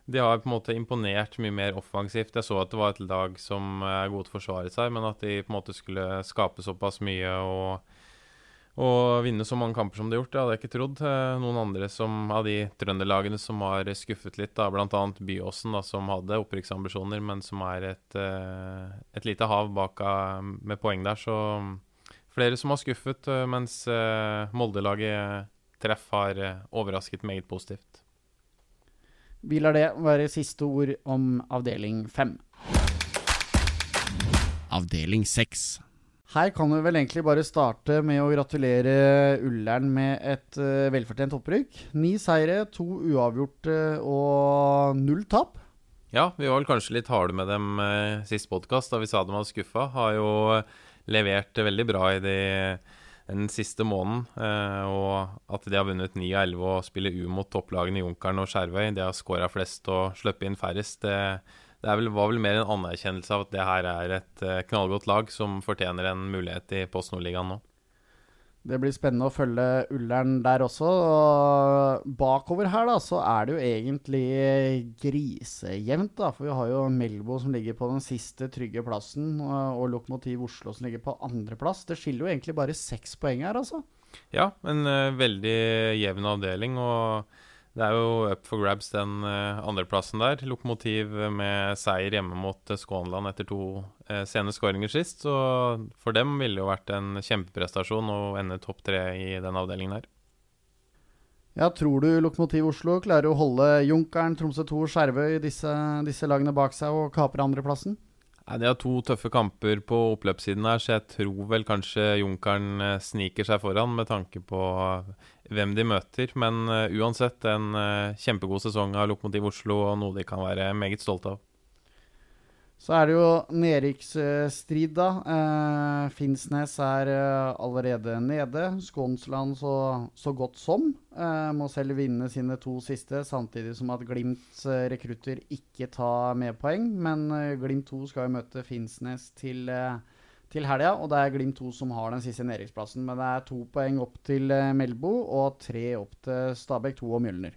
de har på en måte imponert mye mer offensivt. Jeg så at det var et lag som er gode til å forsvare seg, men at de på en måte skulle skape såpass mye og, og vinne så mange kamper som de har gjort, det hadde jeg ikke trodd. Eh, Noen andre som, av de trønderlagene som har skuffet litt, da, bl.a. Byåsen, da, som hadde opprykksambisjoner, men som er et, eh, et lite hav bak med poeng der. Så flere som har skuffet, eh, mens Molde-laget treff har overrasket meget positivt. Vi lar det være siste ord om avdeling fem. Avdeling seks. Her kan vi vel egentlig bare starte med å gratulere Ullern med et eh, velfortjent opprykk. Ni seire, to uavgjorte og null tap. Ja, vi var vel kanskje litt harde med dem eh, sist podkast, da vi sa de var skuffa. Har jo levert veldig bra i de, den siste måneden. Eh, og at de har vunnet 9 av 11 og spiller U mot topplagene Junkeren og Skjervøy. De har skåra flest og sluppet inn færrest. Det, det vel, var vel mer en anerkjennelse av at det her er et eh, knallgodt lag som fortjener en mulighet i Post Nord-ligaen nå. Det blir spennende å følge Ullern der også. Og bakover her da, så er det jo egentlig grisejevnt, da. For vi har jo Melbo som ligger på den siste trygge plassen, og Lokomotiv Oslo som ligger på andreplass. Det skiller jo egentlig bare seks poeng her, altså. Ja, en uh, veldig jevn avdeling. og det er jo up for grabs den uh, andreplassen der. Lokomotiv med seier hjemme mot uh, Skånland etter to uh, sene skåringer sist. Så for dem ville det jo vært en kjempeprestasjon å ende topp tre i den avdelingen her. Ja, Tror du Lokomotiv Oslo klarer å holde Junkeren, Tromsø 2 og Skjervøy, disse, disse lagene bak seg, og kapre andreplassen? Nei, De har to tøffe kamper på oppløpssiden her, så jeg tror vel kanskje Junkeren eh, sniker seg foran med tanke på eh, hvem de møter. Men eh, uansett en kjempegod sesong av Lokomotiv Oslo og noe de kan være meget stolte av. Så er det jo nedrykksstrid, da. Eh, Finnsnes er eh, allerede nede. Skånsland så, så godt som. Eh, må selv vinne sine to siste, samtidig som at Glimts eh, rekrutter ikke tar med poeng. Men eh, Glimt 2 skal jo møte Finnsnes til, til helga, og det er Glimt 2 som har den siste nedrykksplassen. Men det er to poeng opp til Melbo og tre opp til Stabæk 2 og Mjølner.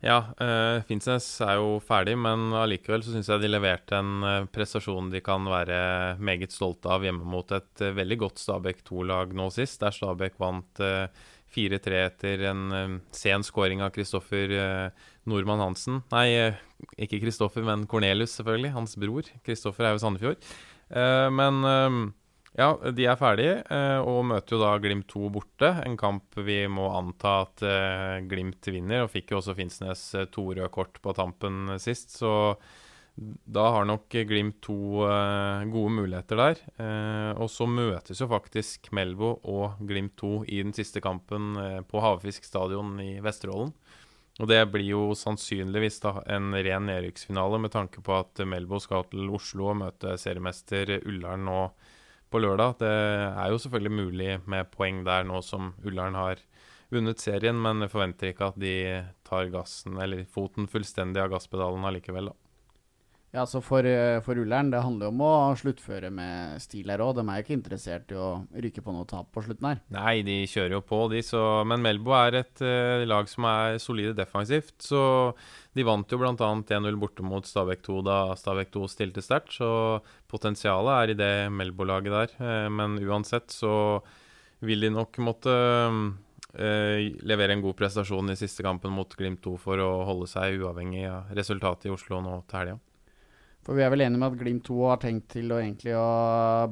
Ja, uh, Finnsnes er jo ferdig, men allikevel så syns jeg de leverte en eh, prestasjon de kan være meget stolte av hjemme mot et eh, veldig godt Stabæk 2-lag nå sist, der Stabæk vant eh, 4-3 etter en sen scoring av Kristoffer Nordmann Hansen. Nei, ikke Kristoffer, men Cornelius, selvfølgelig. Hans bror. Kristoffer er jo Sandefjord. Men ja, de er ferdige, eh, og møter jo da Glimt 2 borte. En kamp vi må anta at eh, Glimt vinner, og fikk jo også Finnsnes eh, to røde kort på tampen sist, så da har nok Glimt 2 eh, gode muligheter der. Og så møtes jo faktisk Melbo og Glimt 2 i den siste kampen på Havfisk stadion i Vesterålen. Og det blir jo sannsynligvis da en ren nedrykksfinale, med tanke på at Melbo skal til Oslo og møte seriemester Ullern nå på lørdag. Det er jo selvfølgelig mulig med poeng der nå som Ullern har vunnet serien, men jeg forventer ikke at de tar gassen, eller foten fullstendig av gasspedalen allikevel, da. Ja, så for, eh, for Ullern, det handler jo om å sluttføre med stil her òg. De er jo ikke interessert i å ryke på noe tap på slutten her. Nei, de kjører jo på, de. Så, men Melbo er et uh, lag som er solide defensivt. Så de vant jo bl.a. 1-0 borte mot Stabæk 2 da Stabæk 2 stilte sterkt. Så potensialet er i det Melbo-laget der. Eh, men uansett så vil de nok måtte Uh, levere en god prestasjon i siste kampen mot Glimt 2 for å holde seg uavhengig av resultatet i Oslo nå til helga. For vi er vel enige med at Glimt 2 har tenkt til å å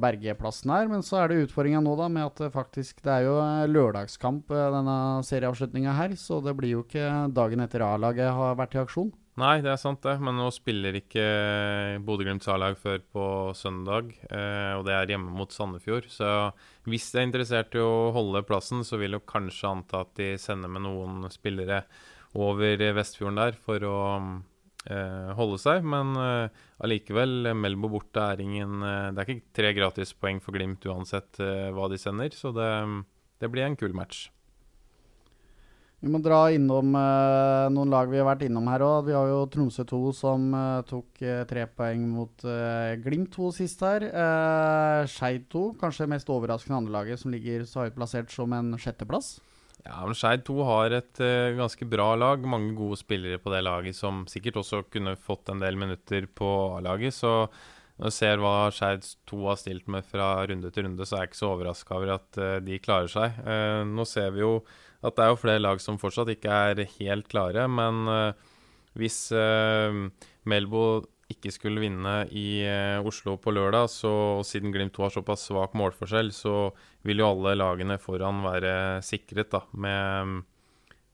berge plassen her, men så er det utfordringa nå da med at det faktisk det er jo lørdagskamp eh, denne serieavslutninga her, så det blir jo ikke dagen etter A-laget har vært i aksjon. Nei, det er sant det, men nå spiller ikke Bodø-Glimts A-lag før på søndag, eh, og det er hjemme mot Sandefjord. Så hvis de er interessert i å holde plassen, så vil jo kanskje anta at de sender med noen spillere over Vestfjorden der for å eh, holde seg. Men eh, allikevel, Melbo borte er ingen eh, Det er ikke tre gratispoeng for Glimt uansett eh, hva de sender, så det, det blir en kul match. Vi må dra innom eh, noen lag vi har vært innom her òg. Vi har jo Tromsø 2 som eh, tok eh, tre poeng mot eh, Glimt 2 sist her. Skeid 2, kanskje mest overraskende andrelaget, som ligger så høyt plassert som en sjetteplass. Ja, men Skeid 2 har et uh, ganske bra lag. Mange gode spillere på det laget som sikkert også kunne fått en del minutter på A-laget. Så når du ser hva Skeid 2 har stilt med fra runde til runde, så er jeg ikke så overraska over at uh, de klarer seg. Uh, nå ser vi jo at det er jo flere lag som fortsatt ikke er helt klare, men hvis Melbo ikke skulle vinne i Oslo på lørdag, så siden Glimt 2 har såpass svak målforskjell, så vil jo alle lagene foran være sikret da, med,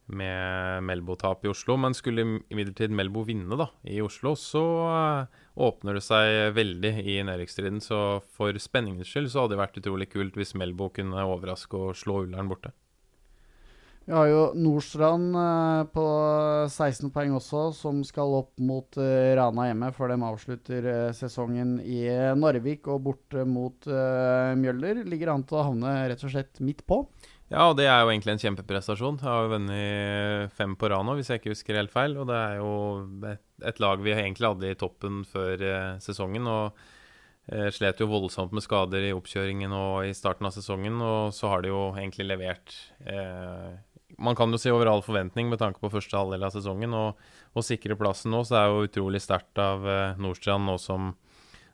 med Melbo-tap i Oslo. Men skulle imidlertid Melbo vinne da, i Oslo, så uh, åpner det seg veldig i nedrykksstriden. Så for spenningens skyld så hadde det vært utrolig kult hvis Melbo kunne overraske og slå Ullern borte. Vi har jo Nordstrand uh, på 16 poeng også, som skal opp mot uh, Rana hjemme før de avslutter sesongen i Narvik og borte mot Mjøller. Ligger an til å havne rett og slett midt på. Ja, og det er jo egentlig en kjempeprestasjon. Jeg har jo vunnet fem på rad nå, hvis jeg ikke husker helt feil. Og det er jo et, lag vi egentlig hadde i toppen før eh, sesongen. Og eh, slet jo voldsomt med skader i oppkjøringen og i starten av sesongen. Og så har de jo egentlig levert eh, Man kan jo si over all forventning med tanke på første halvdel av sesongen. Og, og sikre plassen nå, så er jo utrolig sterkt av eh, Nordstrand nå som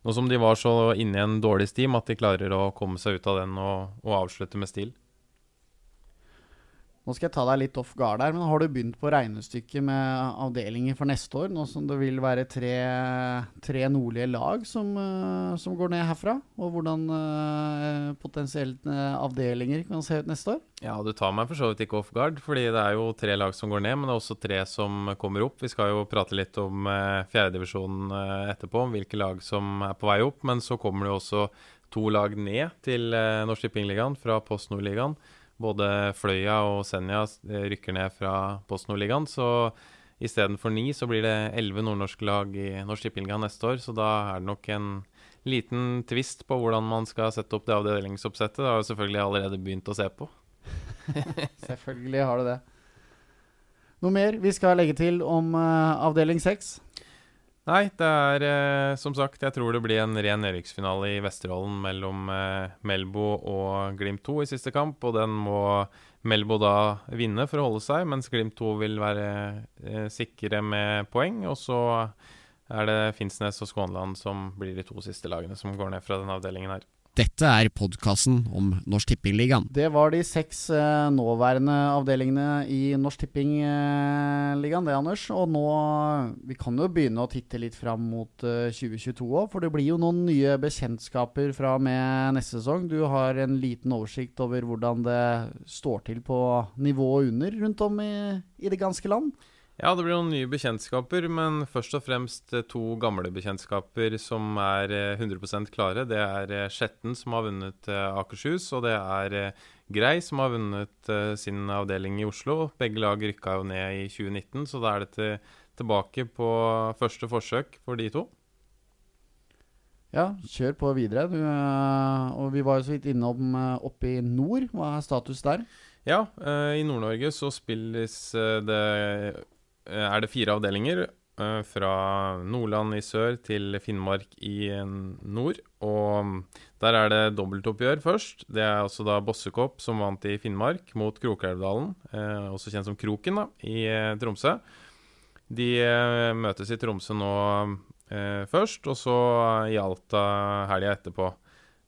nå som de var så inne i en dårlig stim at de klarer å komme seg ut av den og, og avslutte med stil. Nå skal jeg ta deg litt off guard her, men har du begynt på regnestykket med avdelinger for neste år? Nå som det vil være tre, tre nordlige lag som, uh, som, går ned herfra? Og hvordan uh, potensielt uh, avdelinger kan se ut neste år? Ja, du tar meg for så vidt ikke off guard, fordi det er jo tre lag som går ned, men det er også tre som kommer opp. Vi skal jo prate litt om uh, fjerdedivisjonen etterpå, om hvilke lag som er på vei opp. Men så kommer det jo også to lag ned til uh, Norsk Tippingligaen fra Post Nord-ligaen. Både Fløya og Senja rykker ned fra Post Nord-ligaen. Så istedenfor ni så blir det elleve nordnorske lag i Norsk Tippeliga neste år. Så da er det nok en liten tvist på hvordan man skal sette opp det avdelingsoppsettet. Det har jo selvfølgelig allerede begynt å se på. selvfølgelig har det det. Noe mer vi skal legge til om uh, avdeling seks? Nei, det er eh, som sagt Jeg tror det blir en ren nedrykksfinale i Vesterålen mellom eh, Melbo og Glimt 2 i siste kamp. Og den må Melbo da vinne for å holde seg, mens Glimt 2 vil være eh, sikre med poeng. Og så er det Finnsnes og Skånland som blir de to siste lagene som går ned fra denne avdelingen her. Dette er podkasten om Norsk Tippingligaen. Det var de seks eh, nåværende avdelingene i Norsk Tippingligaen, det, Anders. Og nå Vi kan jo begynne å titte litt fram mot eh, 2022 òg, for det blir jo noen nye bekjentskaper fra og med neste sesong. Du har en liten oversikt over hvordan det står til på nivået under rundt om i, i det ganske land? Ja, det blir noen nye bekjentskaper, men først og fremst eh, to gamle bekjentskaper som er 100 eh, klare. Det er eh, Skjetten, som har vunnet Akershus, og det er Grei, som har vunnet sin avdeling i Oslo. Begge lag rykka jo ned i 2019, så da er det tilbake på første forsøk for de to. Ja, kjør på videre. Du, og vi var jo så vidt innom oppe i nord. Hva er status der? Ja, i Nord-Norge så spilles det er det fire avdelinger. Eh, fra Nordland i sør til Finnmark i nord. Og der er det dobbeltoppgjør først. Det er altså da Bossekopp som vant i Finnmark mot Krokelvdalen, eh, også kjent som Kroken, da, i Tromsø. De møtes i Tromsø nå først, og så i Alta helga etterpå.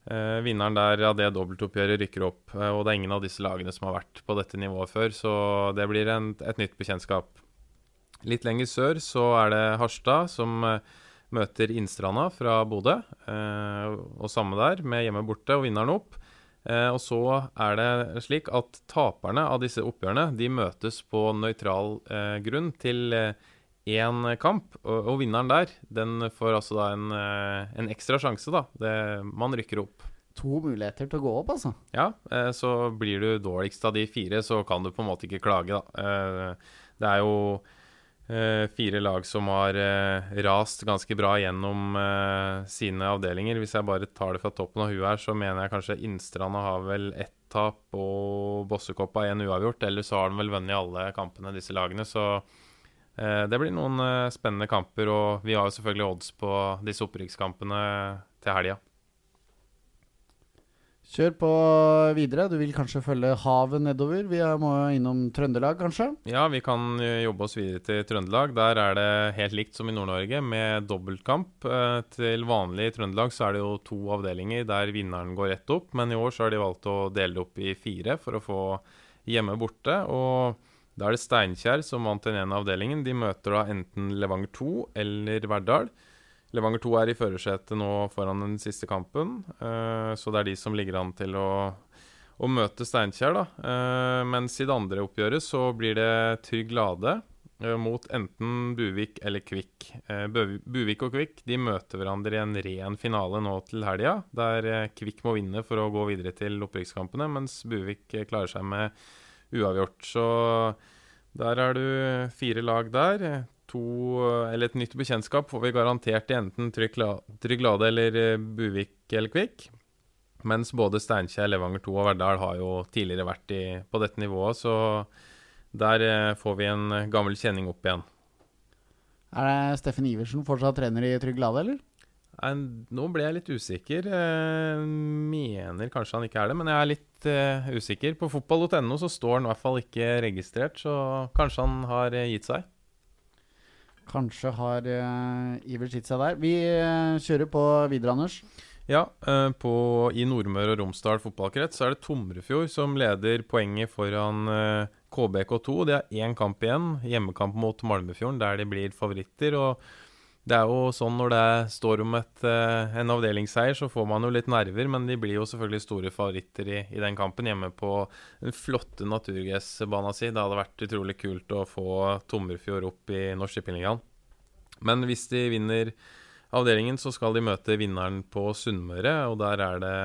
Eh, vinneren der av det dobbeltoppgjøret rykker opp, eh, og det er ingen av disse lagene som har vært på dette nivået før, så det blir en, et nytt bekjentskap. Litt lenger sør så er det Harstad som eh, møter Innstranda fra Bodø, eh, og samme der, med hjemme borte og vinneren opp. Eh, og så er det slik at taperne av disse oppgjørene de møtes på nøytral grunn til én kamp. Og, og, vinneren der, den får altså da en, en ekstra sjanse, da. Det, man rykker opp. To muligheter til å gå opp, altså. Ja, så blir du dårligst av de fire, så kan du på en måte ikke klage, da. Det er jo fire lag som har uh, rast ganske bra gjennom uh, sine avdelinger. Hvis jeg bare tar det fra toppen av huet her, så mener jeg kanskje Innstranda har vel ett tap og Bossekoppa én uavgjort. Eller så har de vel vunnet alle kampene, disse lagene. Så det blir noen spennende kamper. Og vi har jo selvfølgelig odds på disse opprykkskampene til helga. Kjør på videre. Du vil kanskje følge havet nedover? Vi må innom Trøndelag, kanskje? Ja, vi kan eh, jobbe oss videre til Trøndelag. Der er det helt likt som i Nord-Norge, med dobbeltkamp. Eh, til vanlig i Trøndelag så er det jo to avdelinger der vinneren går rett opp, men i år så har de valgt å dele det opp i fire for å få hjemme borte. og da er det Steinkjer som vant den ene avdelingen. De møter da enten Levanger 2 eller Verdal. Levanger 2 er i førersetet nå foran den siste kampen, uh, så det er de som ligger an til å, å møte Steinkjer. da. Uh, mens i det andre oppgjøret så blir det Trygg Lade uh, mot enten Buvik eller Kvikk. Buvik og Kvikk de møter hverandre i en ren finale nå til helga, der Kvikk må vinne for å gå videre til opprykkskampene, mens Buvik klarer seg med uavgjort. Så der er du fire lag der to, eller et nytt bekjentskap får vi garantert i enten Trygg Lade eller eh, Buvik eller Kvikk. Mens både Steinkjer, Levanger 2 og Verdal har jo tidligere vært i, på dette nivået, så der eh, får vi en gammel kjenning opp igjen. Er det Steffen Iversen fortsatt trener i Trygg Lade, eller? Nei, nå ble jeg litt usikker. Jeg mener kanskje han ikke er det, men jeg er litt uh, usikker. På fotball.no så står han i hvert fall ikke registrert, så kanskje han har gitt seg. Kanskje har uh, Iver gitt seg der. Vi uh, kjører på videre, Anders. Ja, uh, på, i Nordmøre og Romsdal fotballkrets er det Tomrefjord som leder poenget foran uh, KBK2. De har én kamp igjen, hjemmekamp mot Malmefjorden, der de blir favoritter. og det er jo sånn når det står om et, en avdelingsseier, så får man jo litt nerver, men de blir jo selvfølgelig store favoritter i, i den kampen hjemme på den flotte naturgressbana si. Det hadde vært utrolig kult å få Tomrefjord opp i Norsk Tippingligaen. Men hvis de vinner avdelingen, så skal de møte vinneren på Sunnmøre, og der er det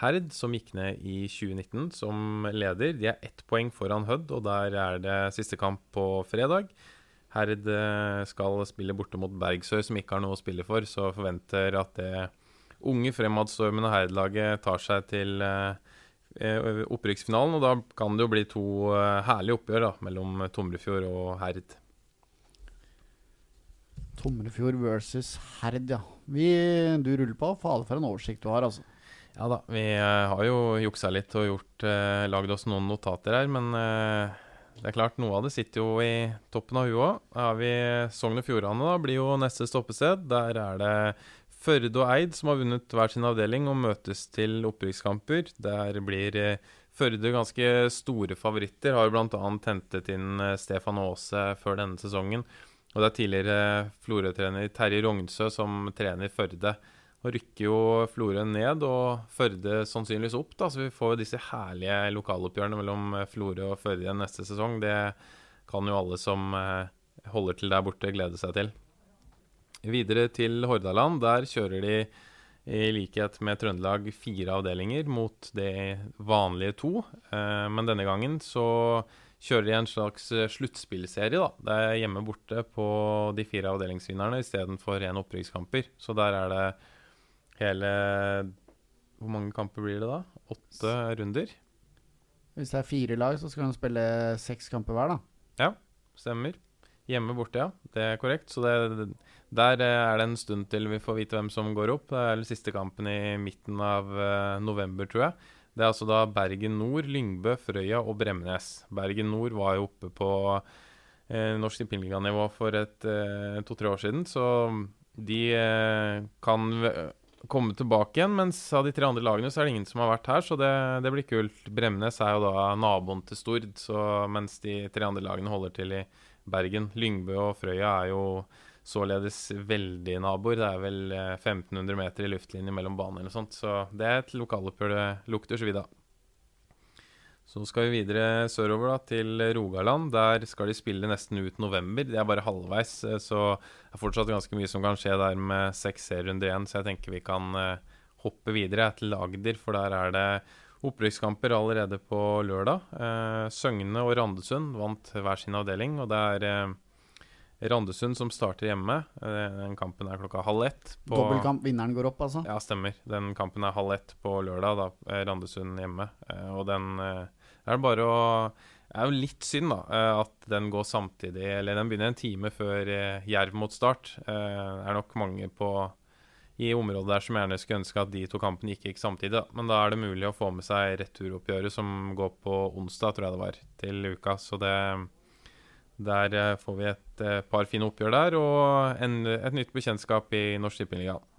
Herd, som gikk ned i 2019, som leder. De er ett poeng foran Hødd, og der er det siste kamp på fredag. Herd eh, skal spille borte mot Bergsøy, som ikke har noe å spille for, så forventer at det unge fremadstormende Herd-laget tar seg til eh, eh, opprykksfinalen. Og da kan det jo bli to herlige oppgjør da, mellom Tomrefjord og Herd. Tomrefjord versus Herd, ja. Vi, du ruller på. Fader, for en oversikt du har, altså. Ja da, vi har jo juksa litt og gjort, lagd oss noen notater her, men det er klart, noe av det sitter jo i toppen av huet òg. Sogn og Fjordane, da, blir jo neste stoppested. Der er det Førde og Eid som har vunnet hver sin avdeling og møtes til opprykkskamper. Der blir eh, Førde ganske store favoritter. Har bl.a. hentet inn eh, Stefan Aase før denne sesongen. Og det er tidligere Florø-trener Terje Rognsø som trener Førde. Nå rykker jo Florø ned og Førde sannsynligvis opp, da, så vi får disse herlige lokaloppgjørene mellom eh, Florø og Førde igjen neste sesong. Det kan jo alle som eh, holder til der borte, glede seg til. Videre til Hordaland. Der kjører de i likhet med Trøndelag fire avdelinger mot de vanlige to. Eh, men denne gangen så kjører de en slags sluttspillserie. da. Det er hjemme borte på de fire avdelingsvinnerne istedenfor ren opprykkskamper. Så der er det hele Hvor mange kamper blir det da? Åtte runder? Hvis det er fire lag, så skal han spille seks kamper hver, da. Ja, stemmer. Hjemme borte, ja. Det er korrekt. Så det, der er det en stund til vi får vite hvem som går opp. Det er den siste kampen i midten av uh, november, tror jeg. Det er altså da Bergen Nord, Lyngbø, Frøya og Bremnes. Bergen Nord var jo oppe på eh, norsk tippeliganivå for et eh, to-tre år siden, så de kan komme tilbake igjen. Mens av de tre andre lagene så er det ingen som har vært her, så det, det blir kult. Bremnes er jo da naboen til Stord, så mens de tre andre lagene holder til i Bergen. Lyngbø og Frøya er jo således veldig naboer. Det er vel 1500 meter i luftlinje mellom banene eller noe sånt, så det er et lokaloppgjør det lukter svidd av. Så skal vi videre sørover da, til Rogaland. Der skal de spille nesten ut november. De er bare halvveis, eh, så det er fortsatt ganske mye som kan skje der med seks serierunder igjen. Så jeg tenker vi kan uh, hoppe videre til Agder, for der er det opprykkskamper allerede på lørdag. Uh, Søgne og Randesund vant hver sin avdeling, og det er Randesund som starter hjemme. Den kampen er klokka halv ett. Dobbeltkamp, vinneren går opp, altså? Ja, stemmer. Den kampen er halv ett på lørdag, da Randesund hjemme. Og den det er bare å Det er jo litt synd da, eh, at den går samtidig, eller den begynner en time før eh, Jerv mot start. Eh, det er nok mange på, i området der som gjerne skulle ønske at de to kampene ikke gikk samtidig. Da. Men da er det mulig å få med seg returoppgjøret som går på onsdag, tror jeg det var, til uka. Så det, der får vi et par fine oppgjør der, og en, et nytt bekjentskap i Norsk Tippeligaen.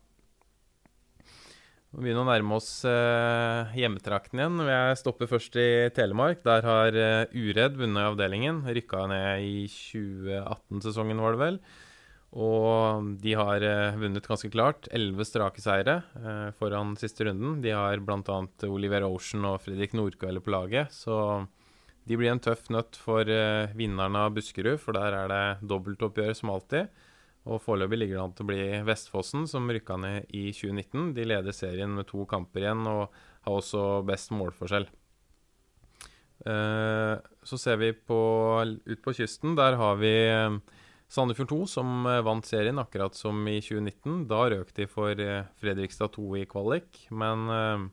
Vi begynner å nærme oss eh, hjemmetrakten igjen. Jeg stopper først i Telemark. Der har eh, Uredd vunnet avdelingen. Rykka ned i 2018-sesongen, var det vel. Og de har eh, vunnet ganske klart. Elleve strake seire eh, foran siste runden. De har bl.a. Oliver Ocean og Fredrik Nordkvelde på laget. Så de blir en tøff nøtt for vinneren av Buskerud, for der er det dobbeltoppgjør som alltid. Og foreløpig ligger det an til å bli Vestfossen, som rykka ned i 2019. De leder serien med to kamper igjen og har også best målforskjell. Uh, så ser vi på, ut på kysten. Der har vi uh, Sandefjord 2, som uh, vant serien akkurat som i 2019. Da røk de for Fredrikstad 2 i kvalik. Men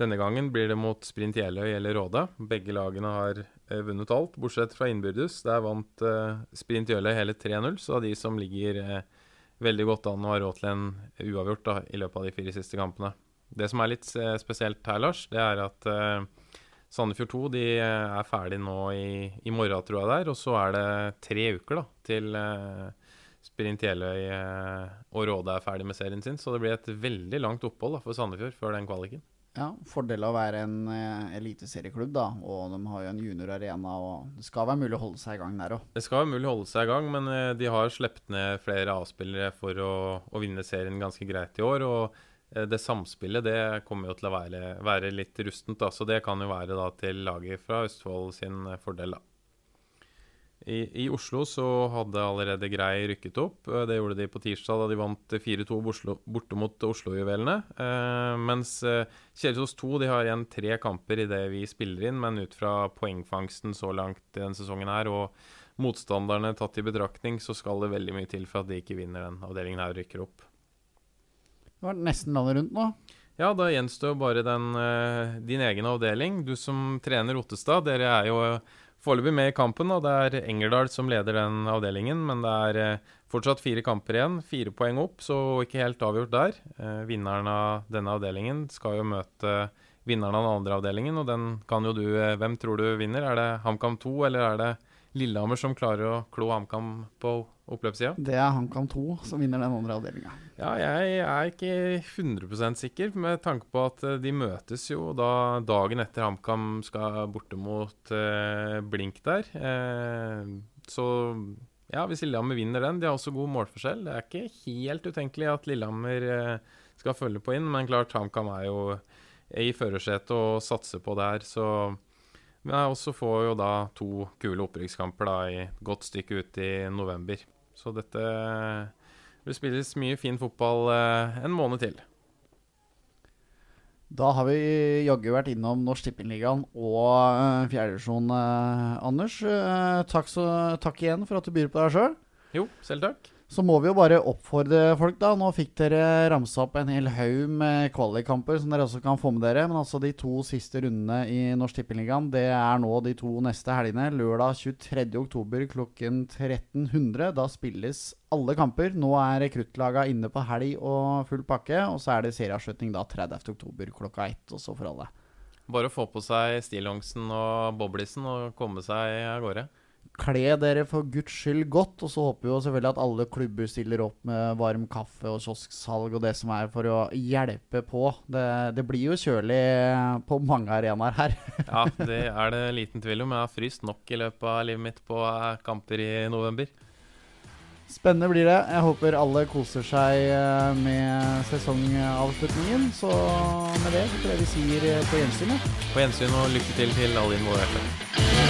denne gangen blir det mot Sprint Jeløy eller Råde. Begge lagene har eh, vunnet alt, bortsett fra innbyrdes. Der vant eh, Sprint Jeløy hele 3-0, så de som ligger eh, veldig godt an og har råd til en uavgjort da, i løpet av de fire siste kampene. Det som er litt eh, spesielt her, Lars, det er at eh, Sandefjord 2 de eh, er ferdig nå i, i, morgen, tror jeg det er. Og så er det tre uker da, til Sprint Jeløy og Råde er ferdig med serien sin. Så det blir et veldig langt opphold da, for Sandefjord før den kvaliken. Ja, Fordel av å være en uh, eliteserieklubb, da. Og de har jo en juniorarena. Og det skal være mulig å holde seg i gang der òg. Det skal være mulig å holde seg i gang, men uh, de har sluppet ned flere A-spillere for å, å, vinne serien ganske greit i år. Og uh, det samspillet det kommer jo til å være, være litt rustent, da. Så det kan jo være da til laget fra Østfold sin fordel, da. I, I, Oslo så hadde allerede Grei rykket opp. Eh, det gjorde de på tirsdag da de vant 4-2 borte mot Oslo-juvelene. Eh, mens eh, Kjelsås 2 de har igjen tre kamper i det vi spiller inn, men ut fra poengfangsten så langt i denne sesongen her og motstanderne tatt i betraktning, så skal det veldig mye til for at de ikke vinner den avdelingen her og rykker opp. Det var nesten landet rundt nå. Ja, da gjenstår bare den, din egen avdeling. Du som trener Ottestad, dere er jo foreløpig med i kampen. og Det er Engerdal som leder den avdelingen, men det er eh, fortsatt fire kamper igjen. Fire poeng opp, så ikke helt avgjort der. Eh, vinneren av denne avdelingen skal jo møte vinneren av den andre avdelingen, og den kan jo du eh, Hvem tror du vinner? Er det HamKam 2, eller er det Lillehammer som klarer å klo HamKam på oppløpssida? Det er HamKam 2 som vinner den andre avdelinga. Ja, jeg er ikke 100% sikker, med tanke på at eh, de møtes jo da dagen etter HamKam skal borte mot eh, Blink der. Eh, så ja, hvis Lillehammer vinner den De har også god målforskjell. Det er ikke helt utenkelig at Lillehammer eh, skal følge på inn, men klart HamKam er jo i førersetet og satser på det her, så men også får jo da to kule opprykkskamper da i godt stykke ut i november. Så dette vil spilles mye fin fotball eh, en måned til. Da har vi jaggu vært innom Norsk Tippingligaen og uh, fjerdedivisjon, uh, Anders. Takk, så, takk, igjen for at du byr på deg sjøl. Jo, selv takk. Så må vi jo bare oppfordre folk, da. Nå fikk dere ramsa opp en hel haug med kvalikkamper som dere også kan få med dere. Men altså de to siste rundene i Norsk Tippeligaen, det er nå de to neste helgene. Lørdag 23.10 klokken 1300. Da spilles alle kamper. Nå er rekruttlaga inne på helg og full pakke. Og så er det serieavslutning da 30.10 klokka ett, også for alle. Bare å få på seg stillongsen og boblisen og komme seg av gårde. Kle dere for guds skyld godt, og så håper vi jo selvfølgelig at alle klubber stiller opp med varm kaffe og kiosksalg og det som er, for å hjelpe på. Det, det blir jo kjølig på mange arenaer her. Ja, det er det liten tvil om. Jeg har fryst nok i løpet av livet mitt på eh, kamper i november. Spennende blir det. Jeg håper alle koser seg eh, med sesongavslutningen. Så med det så tror jeg vi sier eh, på gjensyn. På gjensyn og lykke til til alle involverte.